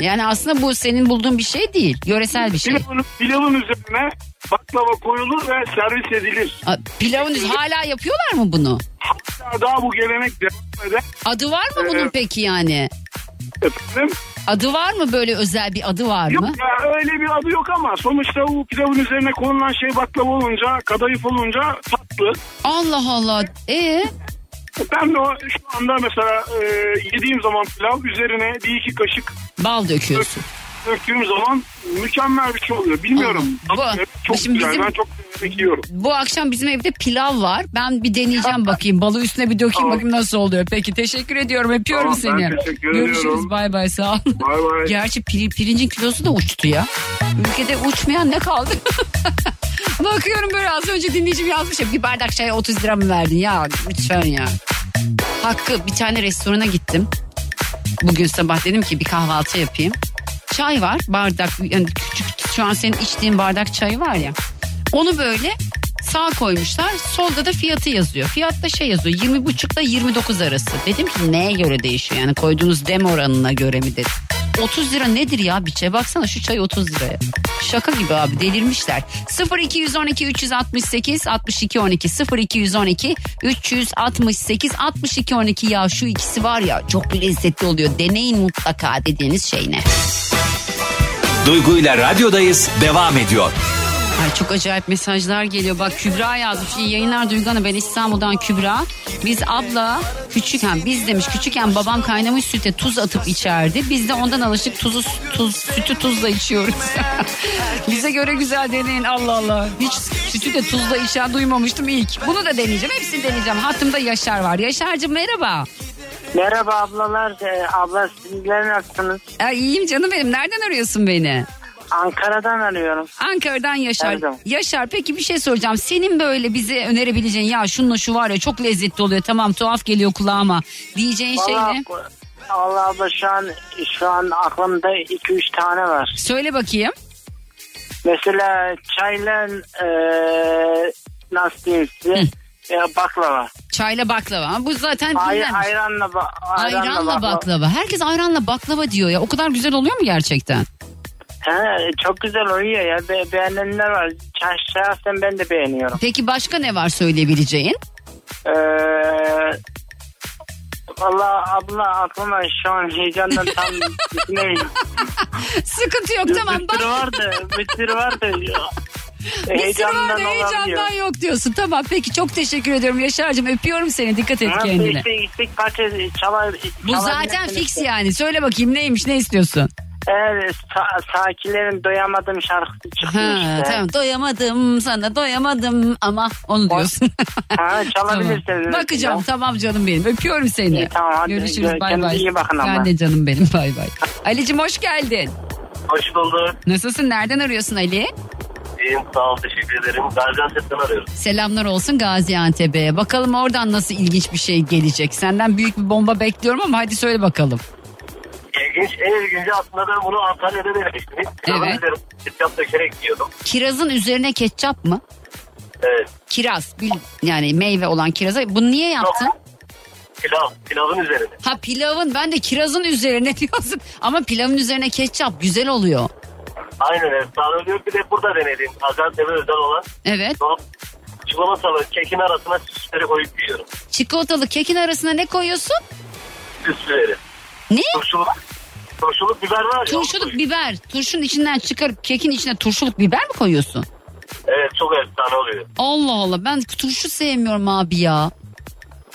[SPEAKER 2] Yani aslında bu senin bulduğun bir şey değil. Yöresel bir şey.
[SPEAKER 9] Pilavın, pilavın üzerine baklava koyulur ve servis edilir.
[SPEAKER 2] A, Pilavın hala yapıyorlar mı bunu?
[SPEAKER 9] Hatta daha bu gelenek devam eder.
[SPEAKER 2] Adı var mı bunun
[SPEAKER 9] Ee,
[SPEAKER 2] peki yani?
[SPEAKER 9] Efendim?
[SPEAKER 2] Adı var mı böyle özel bir adı var
[SPEAKER 9] Yok
[SPEAKER 2] mı?
[SPEAKER 9] ya öyle bir adı yok ama sonuçta bu pilavın üzerine konulan şey baklava olunca, kadayıf olunca tatlı.
[SPEAKER 2] Allah Allah. E
[SPEAKER 9] Ben de şu anda mesela e, yediğim zaman pilav üzerine bir iki kaşık
[SPEAKER 2] bal döküyorsun.
[SPEAKER 9] döktüğüm zaman mükemmel bir şey oluyor. Bilmiyorum.
[SPEAKER 2] Bu-
[SPEAKER 9] çok
[SPEAKER 2] şimdi
[SPEAKER 9] güzel.
[SPEAKER 2] bizim-
[SPEAKER 9] Ben çok yiyorum.
[SPEAKER 2] Bu akşam bizim evde pilav var. Ben bir deneyeceğim [LAUGHS] bakayım. Balı üstüne bir dökeyim
[SPEAKER 9] Tamam.
[SPEAKER 2] bakayım nasıl oluyor. Peki teşekkür ediyorum. Öpüyorum
[SPEAKER 9] Tamam,
[SPEAKER 2] seni.
[SPEAKER 9] teşekkür
[SPEAKER 2] Görüşürüz.
[SPEAKER 9] ediyorum.
[SPEAKER 2] Bay bay sağ ol.
[SPEAKER 9] Bay bay.
[SPEAKER 2] Gerçi pir- pirincin kilosu da uçtu ya. Ülkede uçmayan ne kaldı? [LAUGHS] Bakıyorum böyle az önce dinleyicim yazmış ya bir bardak çaya 30 lira mı verdin ya lütfen ya. Hakkı bir tane restorana gittim. Bugün sabah dedim ki bir kahvaltı yapayım. Çay var bardak yani küçük şu an senin içtiğin bardak çayı var ya. Onu böyle sağ koymuşlar solda da fiyatı yazıyor. Fiyatta şey yazıyor 20 buçukla 29 arası. Dedim ki neye göre değişiyor yani koyduğunuz dem oranına göre mi dedim. 30 lira nedir ya biçe baksana şu çay 30 liraya. Şaka gibi abi delirmişler. 0212 368 62 12 0212 368 62 12 ya şu ikisi var ya çok lezzetli oluyor. Deneyin mutlaka dediğiniz şey ne?
[SPEAKER 1] Duygu ile radyodayız devam ediyor.
[SPEAKER 2] Ay çok acayip mesajlar geliyor. Bak Kübra yazmış. İyi yayınlar Duygan'a ben İstanbul'dan Kübra. Biz abla küçükken biz demiş küçükken babam kaynamış süte tuz atıp içerdi. Biz de ondan alışık tuzu tuz sütü tuzla içiyoruz. [LAUGHS] Bize göre güzel deneyin Allah Allah. Hiç sütü de tuzla içen duymamıştım ilk. Bunu da deneyeceğim. Hepsini deneyeceğim. Hattımda Yaşar var. Yaşar'cığım merhaba.
[SPEAKER 11] Merhaba ablalar. Ee, abla sizler nasılsınız?
[SPEAKER 2] Ay, iyiyim canım benim. Nereden arıyorsun beni?
[SPEAKER 11] Ankara'dan arıyorum.
[SPEAKER 2] Ankara'dan Yaşar.
[SPEAKER 11] Pardon.
[SPEAKER 2] Yaşar peki bir şey soracağım. Senin böyle bize önerebileceğin ya şununla şu var ya çok lezzetli oluyor. Tamam tuhaf geliyor kulağıma. Diyeceğin şey
[SPEAKER 11] Vallahi,
[SPEAKER 2] ne?
[SPEAKER 11] Allah abla şu an şu an aklımda 2-3 tane var.
[SPEAKER 2] Söyle bakayım.
[SPEAKER 11] Mesela çayla e, nasıl diyeyim size? Baklava.
[SPEAKER 2] Çayla baklava. Bu zaten
[SPEAKER 11] Ay, ayranla, ba- ayranla,
[SPEAKER 2] Ayranla
[SPEAKER 11] baklava.
[SPEAKER 2] baklava. Herkes ayranla baklava diyor ya. O kadar güzel oluyor mu gerçekten?
[SPEAKER 11] He, çok güzel oluyor ya. Be- beğenenler var. Şah- Şahsen ben de beğeniyorum.
[SPEAKER 2] Peki başka ne var söyleyebileceğin?
[SPEAKER 11] Ee, Valla abla aklıma şu an heyecandan tam [LAUGHS] düşünemiyorum.
[SPEAKER 2] Sıkıntı yok tamam.
[SPEAKER 11] Bir sürü vardı. Bir sürü vardı. [LAUGHS]
[SPEAKER 2] Bir sürü vardı, heyecandan yok diyorsun. Tamam peki çok teşekkür ediyorum Yaşar'cığım. Öpüyorum seni. Dikkat et
[SPEAKER 11] Ha,
[SPEAKER 2] kendine.
[SPEAKER 11] istek, istek parça çalar,
[SPEAKER 2] Bu zaten fix yani. Söyle bakayım neymiş ne istiyorsun?
[SPEAKER 11] Evet, sa- Sakilerin doyamadım şarkısı çıktı
[SPEAKER 2] Ha,
[SPEAKER 11] işte.
[SPEAKER 2] tamam doyamadım sana doyamadım ama onu diyorsun.
[SPEAKER 11] Ha, çalabilirsiniz.
[SPEAKER 2] Tamam. Bakacağım tamam canım benim öpüyorum seni.
[SPEAKER 11] İyi, tamam, hadi.
[SPEAKER 2] Görüşürüz bay
[SPEAKER 11] Kendinize
[SPEAKER 2] bay.
[SPEAKER 11] iyi bakın ama.
[SPEAKER 2] Ben de canım benim bay bay. Ali'cim hoş geldin.
[SPEAKER 12] Hoş bulduk.
[SPEAKER 2] Nasılsın nereden arıyorsun Ali?
[SPEAKER 12] İyiyim sağ ol teşekkür ederim. Gaziantep'ten arıyorum.
[SPEAKER 2] Selamlar olsun Gaziantep'e. Bakalım oradan nasıl ilginç bir şey gelecek. Senden büyük bir bomba bekliyorum ama hadi söyle bakalım.
[SPEAKER 12] İlginç, en ilginci aslında ben bunu Antalya'da denemiştim.
[SPEAKER 2] Evet.
[SPEAKER 12] Ketçap dökerek yiyordum.
[SPEAKER 2] Kirazın üzerine ketçap mı?
[SPEAKER 12] Evet.
[SPEAKER 2] Kiraz bil, yani meyve olan kiraza. Bunu niye yaptın?
[SPEAKER 12] Pilav, pilavın üzerine.
[SPEAKER 2] Ha pilavın ben de kirazın üzerine [LAUGHS] diyorsun. Ama pilavın üzerine ketçap güzel oluyor.
[SPEAKER 12] Aynen evet. Bir de burada denedim. Gaziantep'e özel olan.
[SPEAKER 2] Evet.
[SPEAKER 12] Çikolatalı kekin arasına süsleri koyup yiyorum.
[SPEAKER 2] Çikolatalı kekin arasına ne koyuyorsun?
[SPEAKER 12] Süsleri.
[SPEAKER 2] Ne?
[SPEAKER 12] Turşuluk. Turşuluk biber var ya.
[SPEAKER 2] Turşuluk biber. Turşunun içinden çıkarıp kekin içine turşuluk biber mi koyuyorsun?
[SPEAKER 12] Evet çok efsane oluyor.
[SPEAKER 2] Allah Allah ben turşu sevmiyorum abi ya.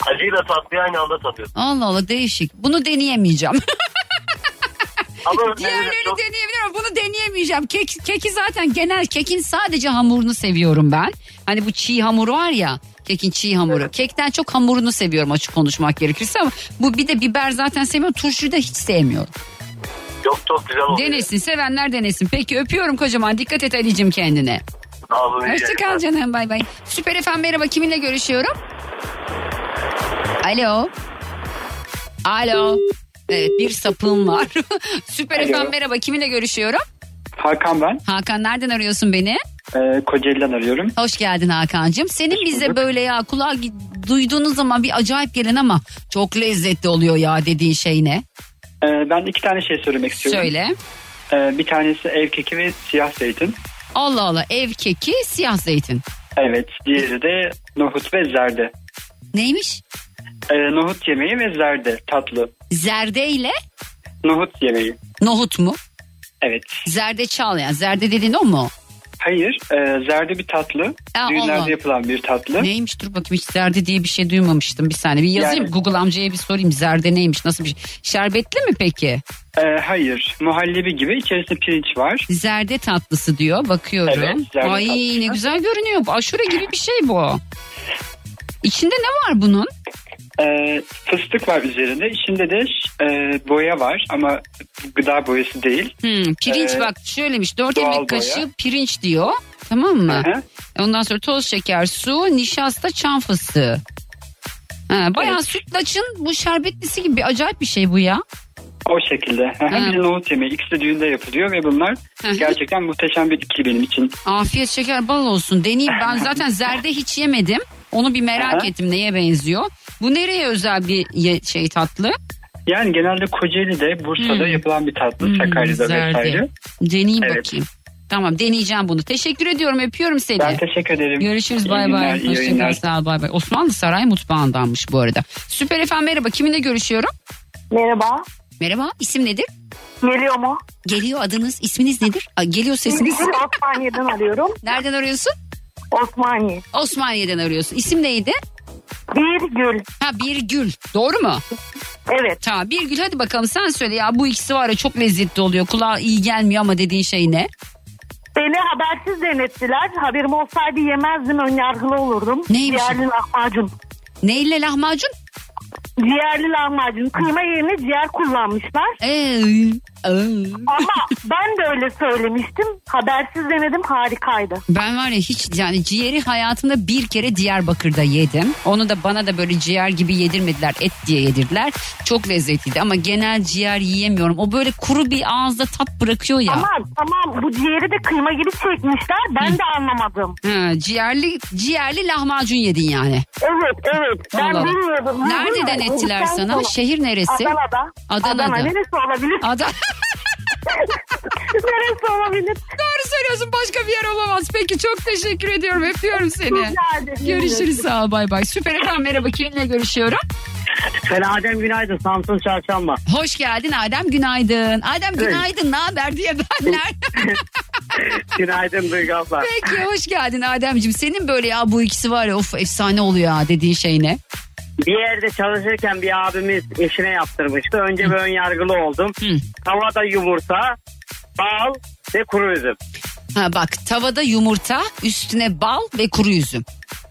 [SPEAKER 12] Acıyla tatlıyı aynı anda tadıyorsun.
[SPEAKER 2] Allah Allah değişik. Bunu deneyemeyeceğim.
[SPEAKER 12] Ama [LAUGHS]
[SPEAKER 2] Diğerlerini deneyebilirim ama bunu deneyemeyeceğim. Kek, keki zaten genel kekin sadece hamurunu seviyorum ben. Hani bu çiğ hamur var ya kekin çiğ hamuru. Kekten çok hamurunu seviyorum açık konuşmak gerekirse ama bu bir de biber zaten sevmiyorum. Turşuyu da hiç sevmiyorum.
[SPEAKER 12] Yok çok güzel oluyor.
[SPEAKER 2] Denesin sevenler denesin. Peki öpüyorum kocaman dikkat et Ali'cim kendine. Hoşçakal canım bay bay. Süper efendim merhaba kiminle görüşüyorum? Alo. Alo. Evet bir sapığım var. [LAUGHS] Süper
[SPEAKER 13] Alo.
[SPEAKER 2] efendim merhaba kiminle görüşüyorum?
[SPEAKER 13] Hakan ben.
[SPEAKER 2] Hakan nereden arıyorsun beni?
[SPEAKER 13] Ee, Kocaeli'den arıyorum.
[SPEAKER 2] Hoş geldin Hakan'cığım. Senin bize böyle ya kulağa gi- duyduğunuz zaman bir acayip gelen ama çok lezzetli oluyor ya dediğin şey ne?
[SPEAKER 13] Ee, ben iki tane şey söylemek istiyorum.
[SPEAKER 2] Söyle.
[SPEAKER 13] Ee, bir tanesi ev keki ve siyah zeytin.
[SPEAKER 2] Allah Allah ev keki siyah zeytin.
[SPEAKER 13] Evet. Diğeri de nohut ve zerde.
[SPEAKER 2] Neymiş?
[SPEAKER 13] Ee, nohut yemeği ve zerde tatlı.
[SPEAKER 2] Zerde ile
[SPEAKER 13] Nohut yemeği.
[SPEAKER 2] nohut mu?
[SPEAKER 13] Evet.
[SPEAKER 2] Zerdeçal yani. Zerde dediğin o mu?
[SPEAKER 13] Hayır. E, zerde bir tatlı.
[SPEAKER 2] Ha,
[SPEAKER 13] Düğünlerde
[SPEAKER 2] Allah.
[SPEAKER 13] yapılan bir tatlı.
[SPEAKER 2] Neymiş dur bakayım hiç zerde diye bir şey duymamıştım bir saniye. Bir yazayım
[SPEAKER 13] Yani-
[SPEAKER 2] Google amcaya bir sorayım zerde neymiş nasıl bir şey. Şerbetli mi peki?
[SPEAKER 13] Ee, hayır. Muhallebi gibi içerisinde pirinç var.
[SPEAKER 2] Zerde tatlısı diyor bakıyorum.
[SPEAKER 13] Evet, zerde
[SPEAKER 2] Ay
[SPEAKER 13] tatlısı.
[SPEAKER 2] ne güzel görünüyor. Aşure gibi bir şey bu. İçinde ne var bunun?
[SPEAKER 13] Ee, fıstık var üzerinde. İçinde de e, boya var ama gıda boyası değil.
[SPEAKER 2] Hmm, pirinç
[SPEAKER 13] Ee,
[SPEAKER 2] bak şöylemiş 4
[SPEAKER 13] doğal
[SPEAKER 2] yemek kaşığı
[SPEAKER 13] boya.
[SPEAKER 2] pirinç diyor. Tamam mı?
[SPEAKER 13] Hı hı.
[SPEAKER 2] Ondan sonra toz şeker, su, nişasta, çam fıstığı. Ha, bayağı
[SPEAKER 13] Evet.
[SPEAKER 2] sütlaçın bu şerbetlisi gibi acayip bir şey bu ya.
[SPEAKER 13] O şekilde.
[SPEAKER 2] Ha.
[SPEAKER 13] Bir nohut yemeği. İkisi de düğünde yapılıyor ve bunlar gerçekten muhteşem bir ikili benim için.
[SPEAKER 2] Afiyet şeker bal olsun. Deneyeyim ben [LAUGHS] zaten zerde hiç yemedim. Onu bir merak
[SPEAKER 13] Aha.
[SPEAKER 2] ettim neye benziyor. Bu nereye özel bir ye- şey tatlı?
[SPEAKER 13] Yani genelde Kocaeli'de, Bursa'da
[SPEAKER 2] Hmm.
[SPEAKER 13] yapılan bir tatlı.
[SPEAKER 2] Hmm,
[SPEAKER 13] Sakarya'da
[SPEAKER 2] zerde.
[SPEAKER 13] vesaire.
[SPEAKER 2] Deneyeyim
[SPEAKER 13] Evet.
[SPEAKER 2] bakayım. Tamam deneyeceğim bunu. Teşekkür ediyorum öpüyorum seni.
[SPEAKER 13] Ben teşekkür ederim.
[SPEAKER 2] Görüşürüz bay bay.
[SPEAKER 13] iyi
[SPEAKER 2] Hoşçakal sağ ol bay bay. Osmanlı Saray mutfağındanmış bu arada. Süper efendim merhaba kiminle görüşüyorum?
[SPEAKER 14] Merhaba.
[SPEAKER 2] Merhaba isim nedir?
[SPEAKER 14] Geliyor mu?
[SPEAKER 2] Geliyor adınız, isminiz nedir? Aa, geliyor sesiniz.
[SPEAKER 14] Osmaniye'den arıyorum.
[SPEAKER 2] Nereden arıyorsun?
[SPEAKER 14] Osmaniye.
[SPEAKER 2] Osmaniye'den arıyorsun. İsim neydi?
[SPEAKER 14] Birgül.
[SPEAKER 2] Ha Birgül. Doğru mu?
[SPEAKER 14] Evet.
[SPEAKER 2] Tamam Birgül hadi bakalım sen söyle ya bu ikisi var ya çok lezzetli oluyor. Kulağa iyi gelmiyor ama dediğin şey ne?
[SPEAKER 14] Beni habersiz denettiler. Haberim olsaydı yemezdim ön yargılı olurdum.
[SPEAKER 2] Neymiş?
[SPEAKER 14] Ciğerli lahmacun.
[SPEAKER 2] Neyle lahmacun?
[SPEAKER 14] Ciğerli lahmacun. Kıyma yerine ciğer kullanmışlar.
[SPEAKER 2] Ee,
[SPEAKER 14] Ama [LAUGHS] ben de öyle söylemiştim. Habersiz denedim harikaydı.
[SPEAKER 2] Ben var ya hiç yani ciğeri hayatımda bir kere Diyarbakır'da yedim. Onu da bana da böyle ciğer gibi yedirmediler. Et diye yedirdiler. Çok lezzetliydi ama genel ciğer yiyemiyorum. O böyle kuru bir ağızda tat bırakıyor ya.
[SPEAKER 14] Ama tamam bu ciğeri de kıyma gibi çekmişler. Ben de anlamadım.
[SPEAKER 2] Ha, ciğerli ciğerli lahmacun yedin yani.
[SPEAKER 14] Evet evet. Ben
[SPEAKER 2] Allah
[SPEAKER 14] bilmiyordum.
[SPEAKER 2] Nereden
[SPEAKER 14] Hı hı.
[SPEAKER 2] ettiler
[SPEAKER 14] Sen
[SPEAKER 2] sana? Şehir neresi?
[SPEAKER 14] Adana'da.
[SPEAKER 2] Adana'da.
[SPEAKER 14] Adana neresi olabilir?
[SPEAKER 2] Adana. [LAUGHS]
[SPEAKER 14] neresi olabilir?
[SPEAKER 2] Doğru söylüyorsun başka bir yer olamaz. Peki çok teşekkür ediyorum. Öpüyorum seni. Görüşürüz sağ ol bay bay. Süper efendim merhaba kiminle görüşüyorum?
[SPEAKER 15] Ben Adem Günaydın Samsun Çarşamba.
[SPEAKER 2] Hoş geldin Adem günaydın. Adem günaydın ne haber diye ben? [LAUGHS]
[SPEAKER 15] Günaydın Duygu abla.
[SPEAKER 2] Peki hoş geldin Ademciğim. Senin böyle ya bu ikisi var ya of efsane oluyor ha dediğin şey ne?
[SPEAKER 15] Bir yerde çalışırken bir abimiz eşine yaptırmıştı. Önce bir ön yargılı oldum. Tavada yumurta, bal ve kuru üzüm.
[SPEAKER 2] Ha bak tavada yumurta üstüne bal ve kuru üzüm.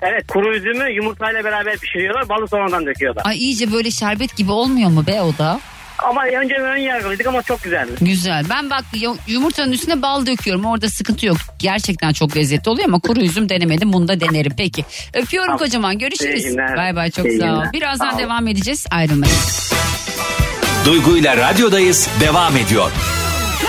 [SPEAKER 15] Evet kuru üzümü yumurtayla beraber pişiriyorlar. Balı sonradan döküyorlar.
[SPEAKER 2] Ay iyice böyle şerbet gibi olmuyor mu be o da?
[SPEAKER 15] Ama önce ön yargılıydık ama çok güzeldi.
[SPEAKER 2] Güzel. Ben bak yu- yumurtanın üstüne bal döküyorum. Orada sıkıntı yok. Gerçekten çok lezzetli oluyor ama kuru üzüm denemedim. Bunu da denerim. Peki. Öpüyorum
[SPEAKER 15] Tamam.
[SPEAKER 2] kocaman. Görüşürüz. Bay bay çok
[SPEAKER 15] İyi
[SPEAKER 2] sağ ol. Birazdan
[SPEAKER 15] Sağ ol.
[SPEAKER 2] devam edeceğiz. Ayrılmayın.
[SPEAKER 1] Duygu ile radyodayız devam ediyor.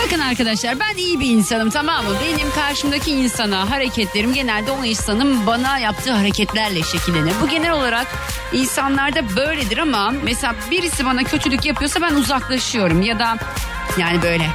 [SPEAKER 2] Bakın arkadaşlar ben iyi bir insanım tamam mı? Benim karşımdaki insana hareketlerim genelde o insanın bana yaptığı hareketlerle şekillenir. Bu genel olarak insanlarda böyledir ama mesela birisi bana kötülük yapıyorsa ben uzaklaşıyorum ya da yani böyle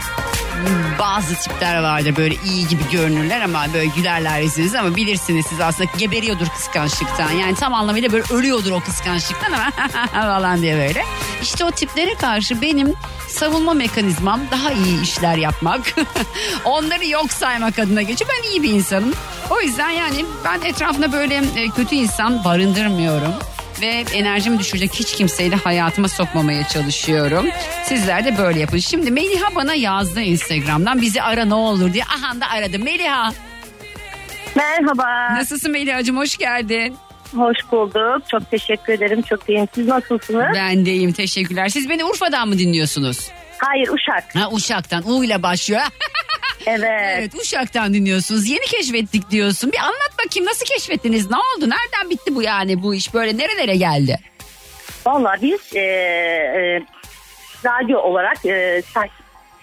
[SPEAKER 2] bazı tipler vardır böyle iyi gibi görünürler ama böyle gülerler yüzünüz ama bilirsiniz siz aslında geberiyordur kıskançlıktan. Yani tam anlamıyla böyle ölüyordur o kıskançlıktan ama [LAUGHS] falan diye böyle. İşte o tiplere karşı benim savunma mekanizmam daha iyi işler yapmak. [LAUGHS] Onları yok saymak adına geçiyor. Ben iyi bir insanım. O yüzden yani ben etrafında böyle e, kötü insan barındırmıyorum ve enerjimi düşürecek hiç kimseyi de hayatıma sokmamaya çalışıyorum. Sizler de böyle yapın. Şimdi Meliha bana yazdı Instagram'dan bizi ara ne olur diye. Aha da aradı. Meliha.
[SPEAKER 14] Merhaba.
[SPEAKER 2] Nasılsın Meliha'cığım hoş geldin.
[SPEAKER 14] Hoş bulduk. Çok teşekkür ederim. Çok iyiyim. Siz nasılsınız?
[SPEAKER 2] Ben de iyiyim teşekkürler. Siz beni Urfa'dan mı dinliyorsunuz?
[SPEAKER 14] Hayır Uşak.
[SPEAKER 2] Ha Uşak'tan U ile başlıyor. [LAUGHS]
[SPEAKER 14] Evet.
[SPEAKER 2] evet Uşak'tan dinliyorsunuz. Yeni keşfettik diyorsun. Bir anlat bakayım nasıl keşfettiniz? Ne oldu? Nereden bitti bu yani bu iş? Böyle nerelere geldi?
[SPEAKER 14] Valla biz e, e, radyo olarak e,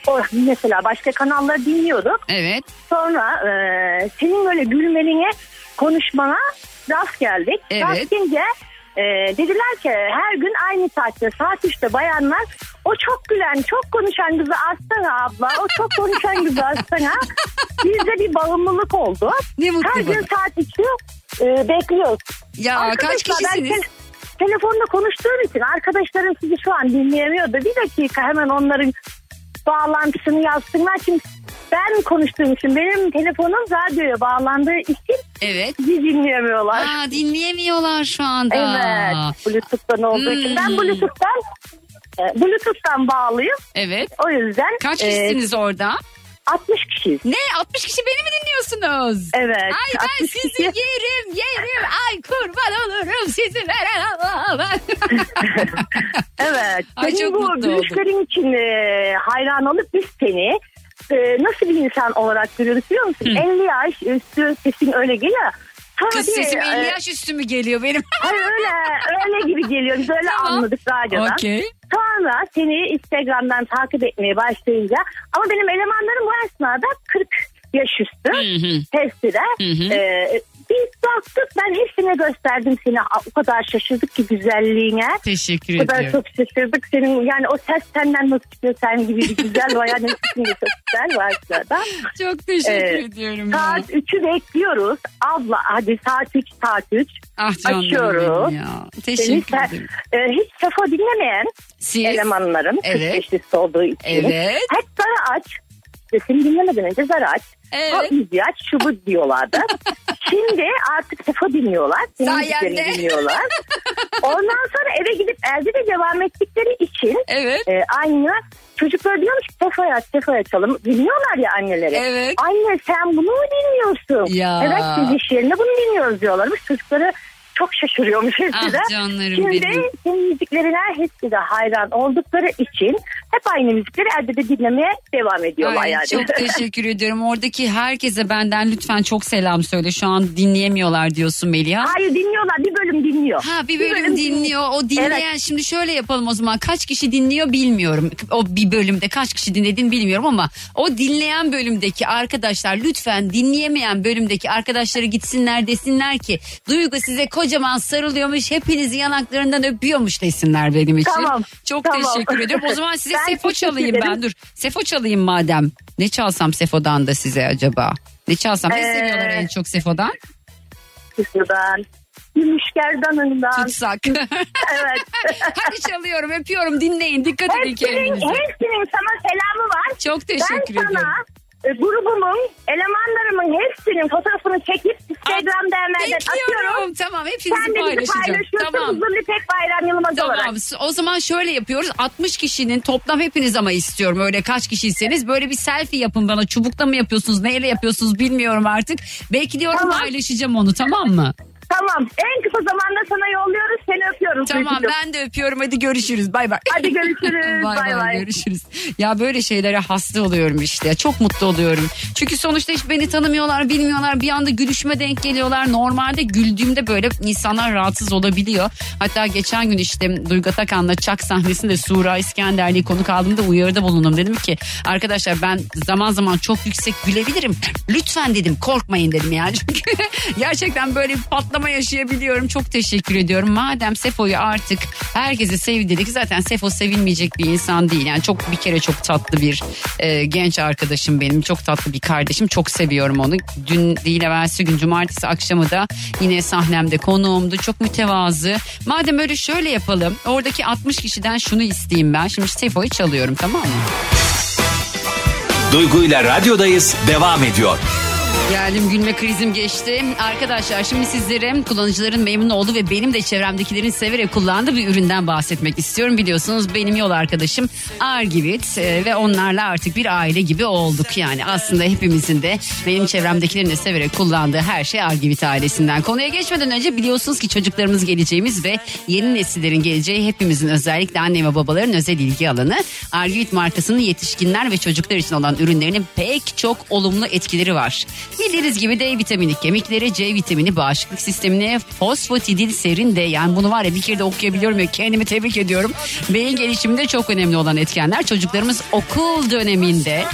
[SPEAKER 14] o, mesela başka kanalları dinliyorduk.
[SPEAKER 2] Evet.
[SPEAKER 14] Sonra e, senin böyle gülmenine konuşmana rast geldik.
[SPEAKER 2] Evet.
[SPEAKER 14] Rast gelince e, dediler ki her gün aynı saatte saat 3'te bayanlar o çok gülen çok konuşan kızı açsana abla o çok konuşan kızı açsana. [LAUGHS] Bizde bir bağımlılık oldu.
[SPEAKER 2] Ne mutlu
[SPEAKER 14] her gün
[SPEAKER 2] bana.
[SPEAKER 14] saat 3'ü e, bekliyoruz.
[SPEAKER 2] Ya
[SPEAKER 14] Arkadaşlar,
[SPEAKER 2] kaç
[SPEAKER 14] ben
[SPEAKER 2] kişisiniz?
[SPEAKER 14] te- telefonda konuştuğum için arkadaşlarım sizi şu an dinleyemiyor da bir dakika hemen onların bağlantısını yazsınlar. Çünkü ben konuştuğum için benim telefonum radyoya bağlandığı için
[SPEAKER 2] Evet.
[SPEAKER 14] bizi dinleyemiyorlar.
[SPEAKER 2] Aa, dinleyemiyorlar şu anda.
[SPEAKER 14] Evet. Bluetooth'tan olduğu için. Ben
[SPEAKER 2] Hmm.
[SPEAKER 14] Bluetooth'tan e, Bluetooth'tan bağlıyım.
[SPEAKER 2] Evet.
[SPEAKER 14] O yüzden
[SPEAKER 2] Kaç
[SPEAKER 14] e,
[SPEAKER 2] kişisiniz orada?
[SPEAKER 14] 60 kişiyiz.
[SPEAKER 2] Ne 60 kişi beni mi dinliyorsunuz?
[SPEAKER 14] Evet.
[SPEAKER 2] Ay ben
[SPEAKER 14] 60
[SPEAKER 2] sizi
[SPEAKER 14] kişi.
[SPEAKER 2] yerim yerim. Ay kurban olurum sizi veren Allah'a. [LAUGHS]
[SPEAKER 14] Evet.
[SPEAKER 2] Ay,
[SPEAKER 14] Senin
[SPEAKER 2] çok
[SPEAKER 14] bu gülüşlerin için e, hayran olup biz seni e, nasıl bir insan olarak görüyoruz biliyor musun? 50 yaş üstü sesin öyle geliyor.
[SPEAKER 2] Kız sesim
[SPEAKER 14] e,
[SPEAKER 2] 50 yaş üstü mü geliyor benim? [LAUGHS]
[SPEAKER 14] Hayır öyle öyle gibi geliyor. Biz öyle
[SPEAKER 2] Tamam.
[SPEAKER 14] anladık radyodan.
[SPEAKER 2] Okey.
[SPEAKER 14] Sonra seni Instagram'dan takip etmeye başlayınca ama benim elemanlarım bu esnada 40 yaş üstü
[SPEAKER 2] Hı hı. Hı hı.
[SPEAKER 14] Ee, Biz baktık ben hepsine gösterdim seni. O kadar şaşırdık ki güzelliğine.
[SPEAKER 2] Teşekkür
[SPEAKER 14] O kadar
[SPEAKER 2] ediyorum.
[SPEAKER 14] çok şaşırdık senin yani o ses senden nasıl çıkıyor sen gibi bir güzel var. Yani sesin de çok güzel var sırada.
[SPEAKER 2] Çok teşekkür
[SPEAKER 14] Ee,
[SPEAKER 2] ediyorum.
[SPEAKER 14] Saat 3'ü bekliyoruz. Abla hadi saat 3 saat 3.
[SPEAKER 2] Ah canlarım
[SPEAKER 14] Açıyoruz.
[SPEAKER 2] ya.
[SPEAKER 14] Seni
[SPEAKER 2] Teşekkür
[SPEAKER 14] sen-
[SPEAKER 2] ederim.
[SPEAKER 14] e, hiç sefo dinlemeyen
[SPEAKER 2] Siz?
[SPEAKER 14] elemanlarım.
[SPEAKER 2] Evet.
[SPEAKER 14] Olduğu için.
[SPEAKER 2] Evet.
[SPEAKER 14] Hep zarı aç. Sesini dinlemeden önce zarı aç.
[SPEAKER 2] Evet.
[SPEAKER 14] O müziği aç şu bu diyorlardı. [LAUGHS] Şimdi artık sefo dinliyorlar. Senin
[SPEAKER 2] Sayende.
[SPEAKER 14] dinliyorlar. Ondan sonra eve gidip elde de devam ettikleri için
[SPEAKER 2] Evet.
[SPEAKER 14] e, aynı çocuklar diyormuş ki Sefo'ya aç Sefo'ya açalım. Dinliyorlar ya anneleri.
[SPEAKER 2] Evet.
[SPEAKER 14] Anne sen bunu mu dinliyorsun?
[SPEAKER 2] Ya.
[SPEAKER 14] Evet biz iş yerinde bunu dinliyoruz diyorlarmış. Çocukları çok şaşırıyormuş hepsi
[SPEAKER 2] Ah canlarım
[SPEAKER 14] Şimdi
[SPEAKER 2] benim.
[SPEAKER 14] senin müziklerine hepsi de hayran oldukları için hep aynı müzikleri elde de dinlemeye devam ediyorlar
[SPEAKER 2] Ay,
[SPEAKER 14] yani.
[SPEAKER 2] Çok [LAUGHS] teşekkür ediyorum. Oradaki herkese benden lütfen çok selam söyle. Şu an dinleyemiyorlar diyorsun Melia.
[SPEAKER 14] Hayır dinliyorlar bir bölüm dinliyor.
[SPEAKER 2] Ha bir bölüm, dinliyor. O dinleyen
[SPEAKER 14] Evet.
[SPEAKER 2] şimdi şöyle yapalım o zaman. Kaç kişi dinliyor bilmiyorum. O bir bölümde kaç kişi dinlediğini bilmiyorum ama o dinleyen bölümdeki arkadaşlar lütfen dinleyemeyen bölümdeki arkadaşları gitsinler desinler ki Duygu size kocaman sarılıyormuş. Hepinizi yanaklarından öpüyormuş desinler benim için.
[SPEAKER 14] Tamam,
[SPEAKER 2] Çok
[SPEAKER 14] tamam.
[SPEAKER 2] teşekkür ediyorum. O zaman size [LAUGHS]
[SPEAKER 14] Ben
[SPEAKER 2] Sefo çalayım ben.
[SPEAKER 14] ederim.
[SPEAKER 2] Dur. Sefo çalayım madem. Ne çalsam Sefo'dan da size acaba? Ne çalsam? Ne
[SPEAKER 14] Ee,
[SPEAKER 2] seviyorlar en çok Sefo'dan?
[SPEAKER 14] Kısırdan, gümüş gerdanından.
[SPEAKER 2] Tutsak. [LAUGHS]
[SPEAKER 14] evet. [LAUGHS]
[SPEAKER 2] Hadi çalıyorum öpüyorum dinleyin dikkat edin
[SPEAKER 14] Hepsinin,
[SPEAKER 2] kendinize.
[SPEAKER 14] hepsinin sana selamı var.
[SPEAKER 2] Çok teşekkür
[SPEAKER 14] ben
[SPEAKER 2] ediyorum.
[SPEAKER 14] sana e, grubumun, elemanlarımın hepsinin fotoğrafını çekip Instagram'da hemen atıyorum.
[SPEAKER 2] Tamam hepinizi
[SPEAKER 14] bizi
[SPEAKER 2] paylaşacağım. Tamam.
[SPEAKER 14] Huzurlu İpek Bayram Yılmaz
[SPEAKER 2] Tamam
[SPEAKER 14] olarak.
[SPEAKER 2] o zaman şöyle yapıyoruz 60 kişinin toplam hepiniz ama istiyorum öyle kaç kişiyseniz böyle bir selfie yapın bana çubukta mı yapıyorsunuz neyle yapıyorsunuz bilmiyorum artık bekliyorum
[SPEAKER 14] Tamam.
[SPEAKER 2] paylaşacağım onu tamam mı?
[SPEAKER 14] Tamam. En kısa zamanda sana yolluyoruz. Seni öpüyoruz.
[SPEAKER 2] Tamam
[SPEAKER 14] Duygucuğum.
[SPEAKER 2] ben de öpüyorum hadi görüşürüz bay bay.
[SPEAKER 14] Hadi [LAUGHS] görüşürüz.
[SPEAKER 2] bay
[SPEAKER 14] Bay bay.
[SPEAKER 2] görüşürüz. Ya böyle şeylere hasta oluyorum işte çok mutlu oluyorum. Çünkü sonuçta hiç beni tanımıyorlar bilmiyorlar bir anda gülüşüme denk geliyorlar. Normalde güldüğümde böyle insanlar rahatsız olabiliyor. Hatta geçen gün işte Duygu Atakan'la Çak sahnesinde Sura İskenderli'yi konuk aldığımda uyarıda bulundum. Dedim ki arkadaşlar ben zaman zaman çok yüksek gülebilirim. Lütfen dedim korkmayın dedim yani. [LAUGHS] Çünkü gerçekten böyle bir patlama yaşayabiliyorum. Çok teşekkür ediyorum. Madem Sefo'yu artık herkese sevdirdik. Zaten Sefo sevilmeyecek bir insan değil. Yani çok bir kere çok tatlı bir e, genç arkadaşım benim. Çok tatlı bir kardeşim. Çok seviyorum onu. Dün değil evvelsi gün cumartesi akşamı da yine sahnemde konuğumdu. Çok mütevazı. Madem öyle şöyle yapalım. Oradaki 60 kişiden şunu isteyeyim ben. Şimdi Sefo'yu çalıyorum tamam mı?
[SPEAKER 1] Duygu ile radyodayız devam ediyor.
[SPEAKER 2] Geldim gülme krizim geçti. Arkadaşlar şimdi sizlere kullanıcıların memnun olduğu ve benim de çevremdekilerin severek kullandığı bir üründen bahsetmek istiyorum. Biliyorsunuz benim yol arkadaşım Argivit e, ve onlarla artık bir aile gibi olduk. Yani aslında hepimizin de benim çevremdekilerin de severek kullandığı her şey Argivit ailesinden. Konuya geçmeden önce biliyorsunuz ki çocuklarımız geleceğimiz ve yeni nesillerin geleceği hepimizin özellikle anne ve babaların özel ilgi alanı. Argivit markasının yetişkinler ve çocuklar için olan ürünlerinin pek çok olumlu etkileri var. Bildiğiniz gibi D vitamini kemiklere, C vitamini bağışıklık sistemine, fosfatidil serin de yani bunu var ya bir kere de okuyabiliyorum ya kendimi tebrik ediyorum. Beyin gelişiminde çok önemli olan etkenler çocuklarımız okul döneminde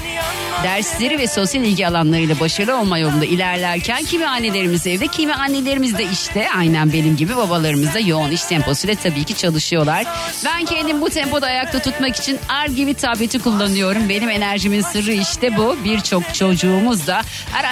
[SPEAKER 2] dersleri ve sosyal ilgi alanlarıyla başarılı olma yolunda ilerlerken kimi annelerimiz evde kimi annelerimiz de işte aynen benim gibi babalarımız da yoğun iş temposuyla tabii ki çalışıyorlar. Ben kendim bu tempoda ayakta tutmak için Argivi tableti kullanıyorum. Benim enerjimin sırrı işte bu. Birçok çocuğumuz da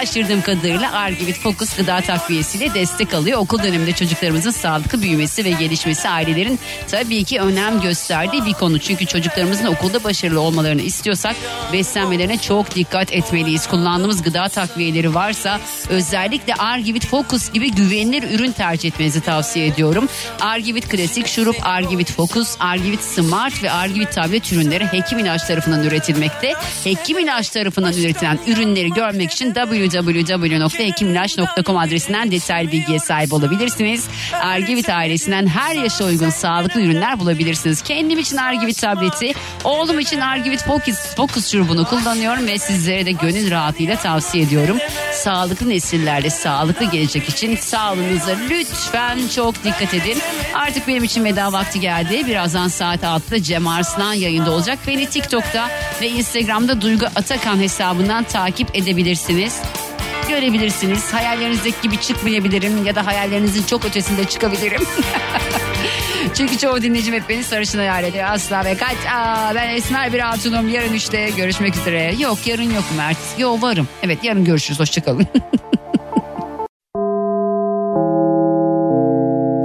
[SPEAKER 2] araştırdığım kadarıyla Argivit Focus gıda takviyesiyle destek alıyor. Okul döneminde çocuklarımızın sağlıklı büyümesi ve gelişmesi ailelerin tabii ki önem gösterdiği bir konu. Çünkü çocuklarımızın okulda başarılı olmalarını istiyorsak beslenmelerine çok dikkat etmeliyiz. Kullandığımız gıda takviyeleri varsa özellikle Argivit Focus gibi güvenilir ürün tercih etmenizi tavsiye ediyorum. Argivit Klasik Şurup, Argivit Focus, Argivit Smart ve Argivit tablet ürünleri Hekim İlaç tarafından üretilmekte. Hekim İlaç tarafından üretilen ürünleri görmek için www.hekimilaç.com adresinden detaylı bilgiye sahip olabilirsiniz. Argivit ailesinden her yaşa uygun sağlıklı ürünler bulabilirsiniz. Kendim için Argivit tableti, oğlum için Argivit Focus, Focus şurubunu kullanıyorum ve sizlere de gönül rahatlığıyla tavsiye ediyorum. Sağlıklı nesillerle sağlıklı gelecek için sağlığınıza lütfen çok dikkat edin. Artık benim için veda vakti geldi. Birazdan saat 6'da Cem Arslan yayında olacak. Beni TikTok'ta ve Instagram'da Duygu Atakan hesabından takip edebilirsiniz. Görebilirsiniz. Hayallerinizdeki gibi çıkmayabilirim ya da hayallerinizin çok ötesinde çıkabilirim. [LAUGHS] Çünkü çoğu dinleyicim hep beni sarışın hayal ediyor. Asla ve kaç. Aa, ben esmer bir hatunum. Yarın işte görüşmek üzere. Yok yarın yok Mert. Yo varım. Evet yarın görüşürüz. Hoşçakalın. [LAUGHS]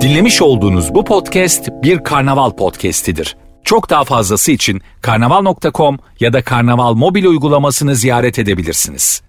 [SPEAKER 1] Dinlemiş olduğunuz bu podcast bir karnaval podcastidir. Çok daha fazlası için karnaval.com ya da karnaval mobil uygulamasını ziyaret edebilirsiniz.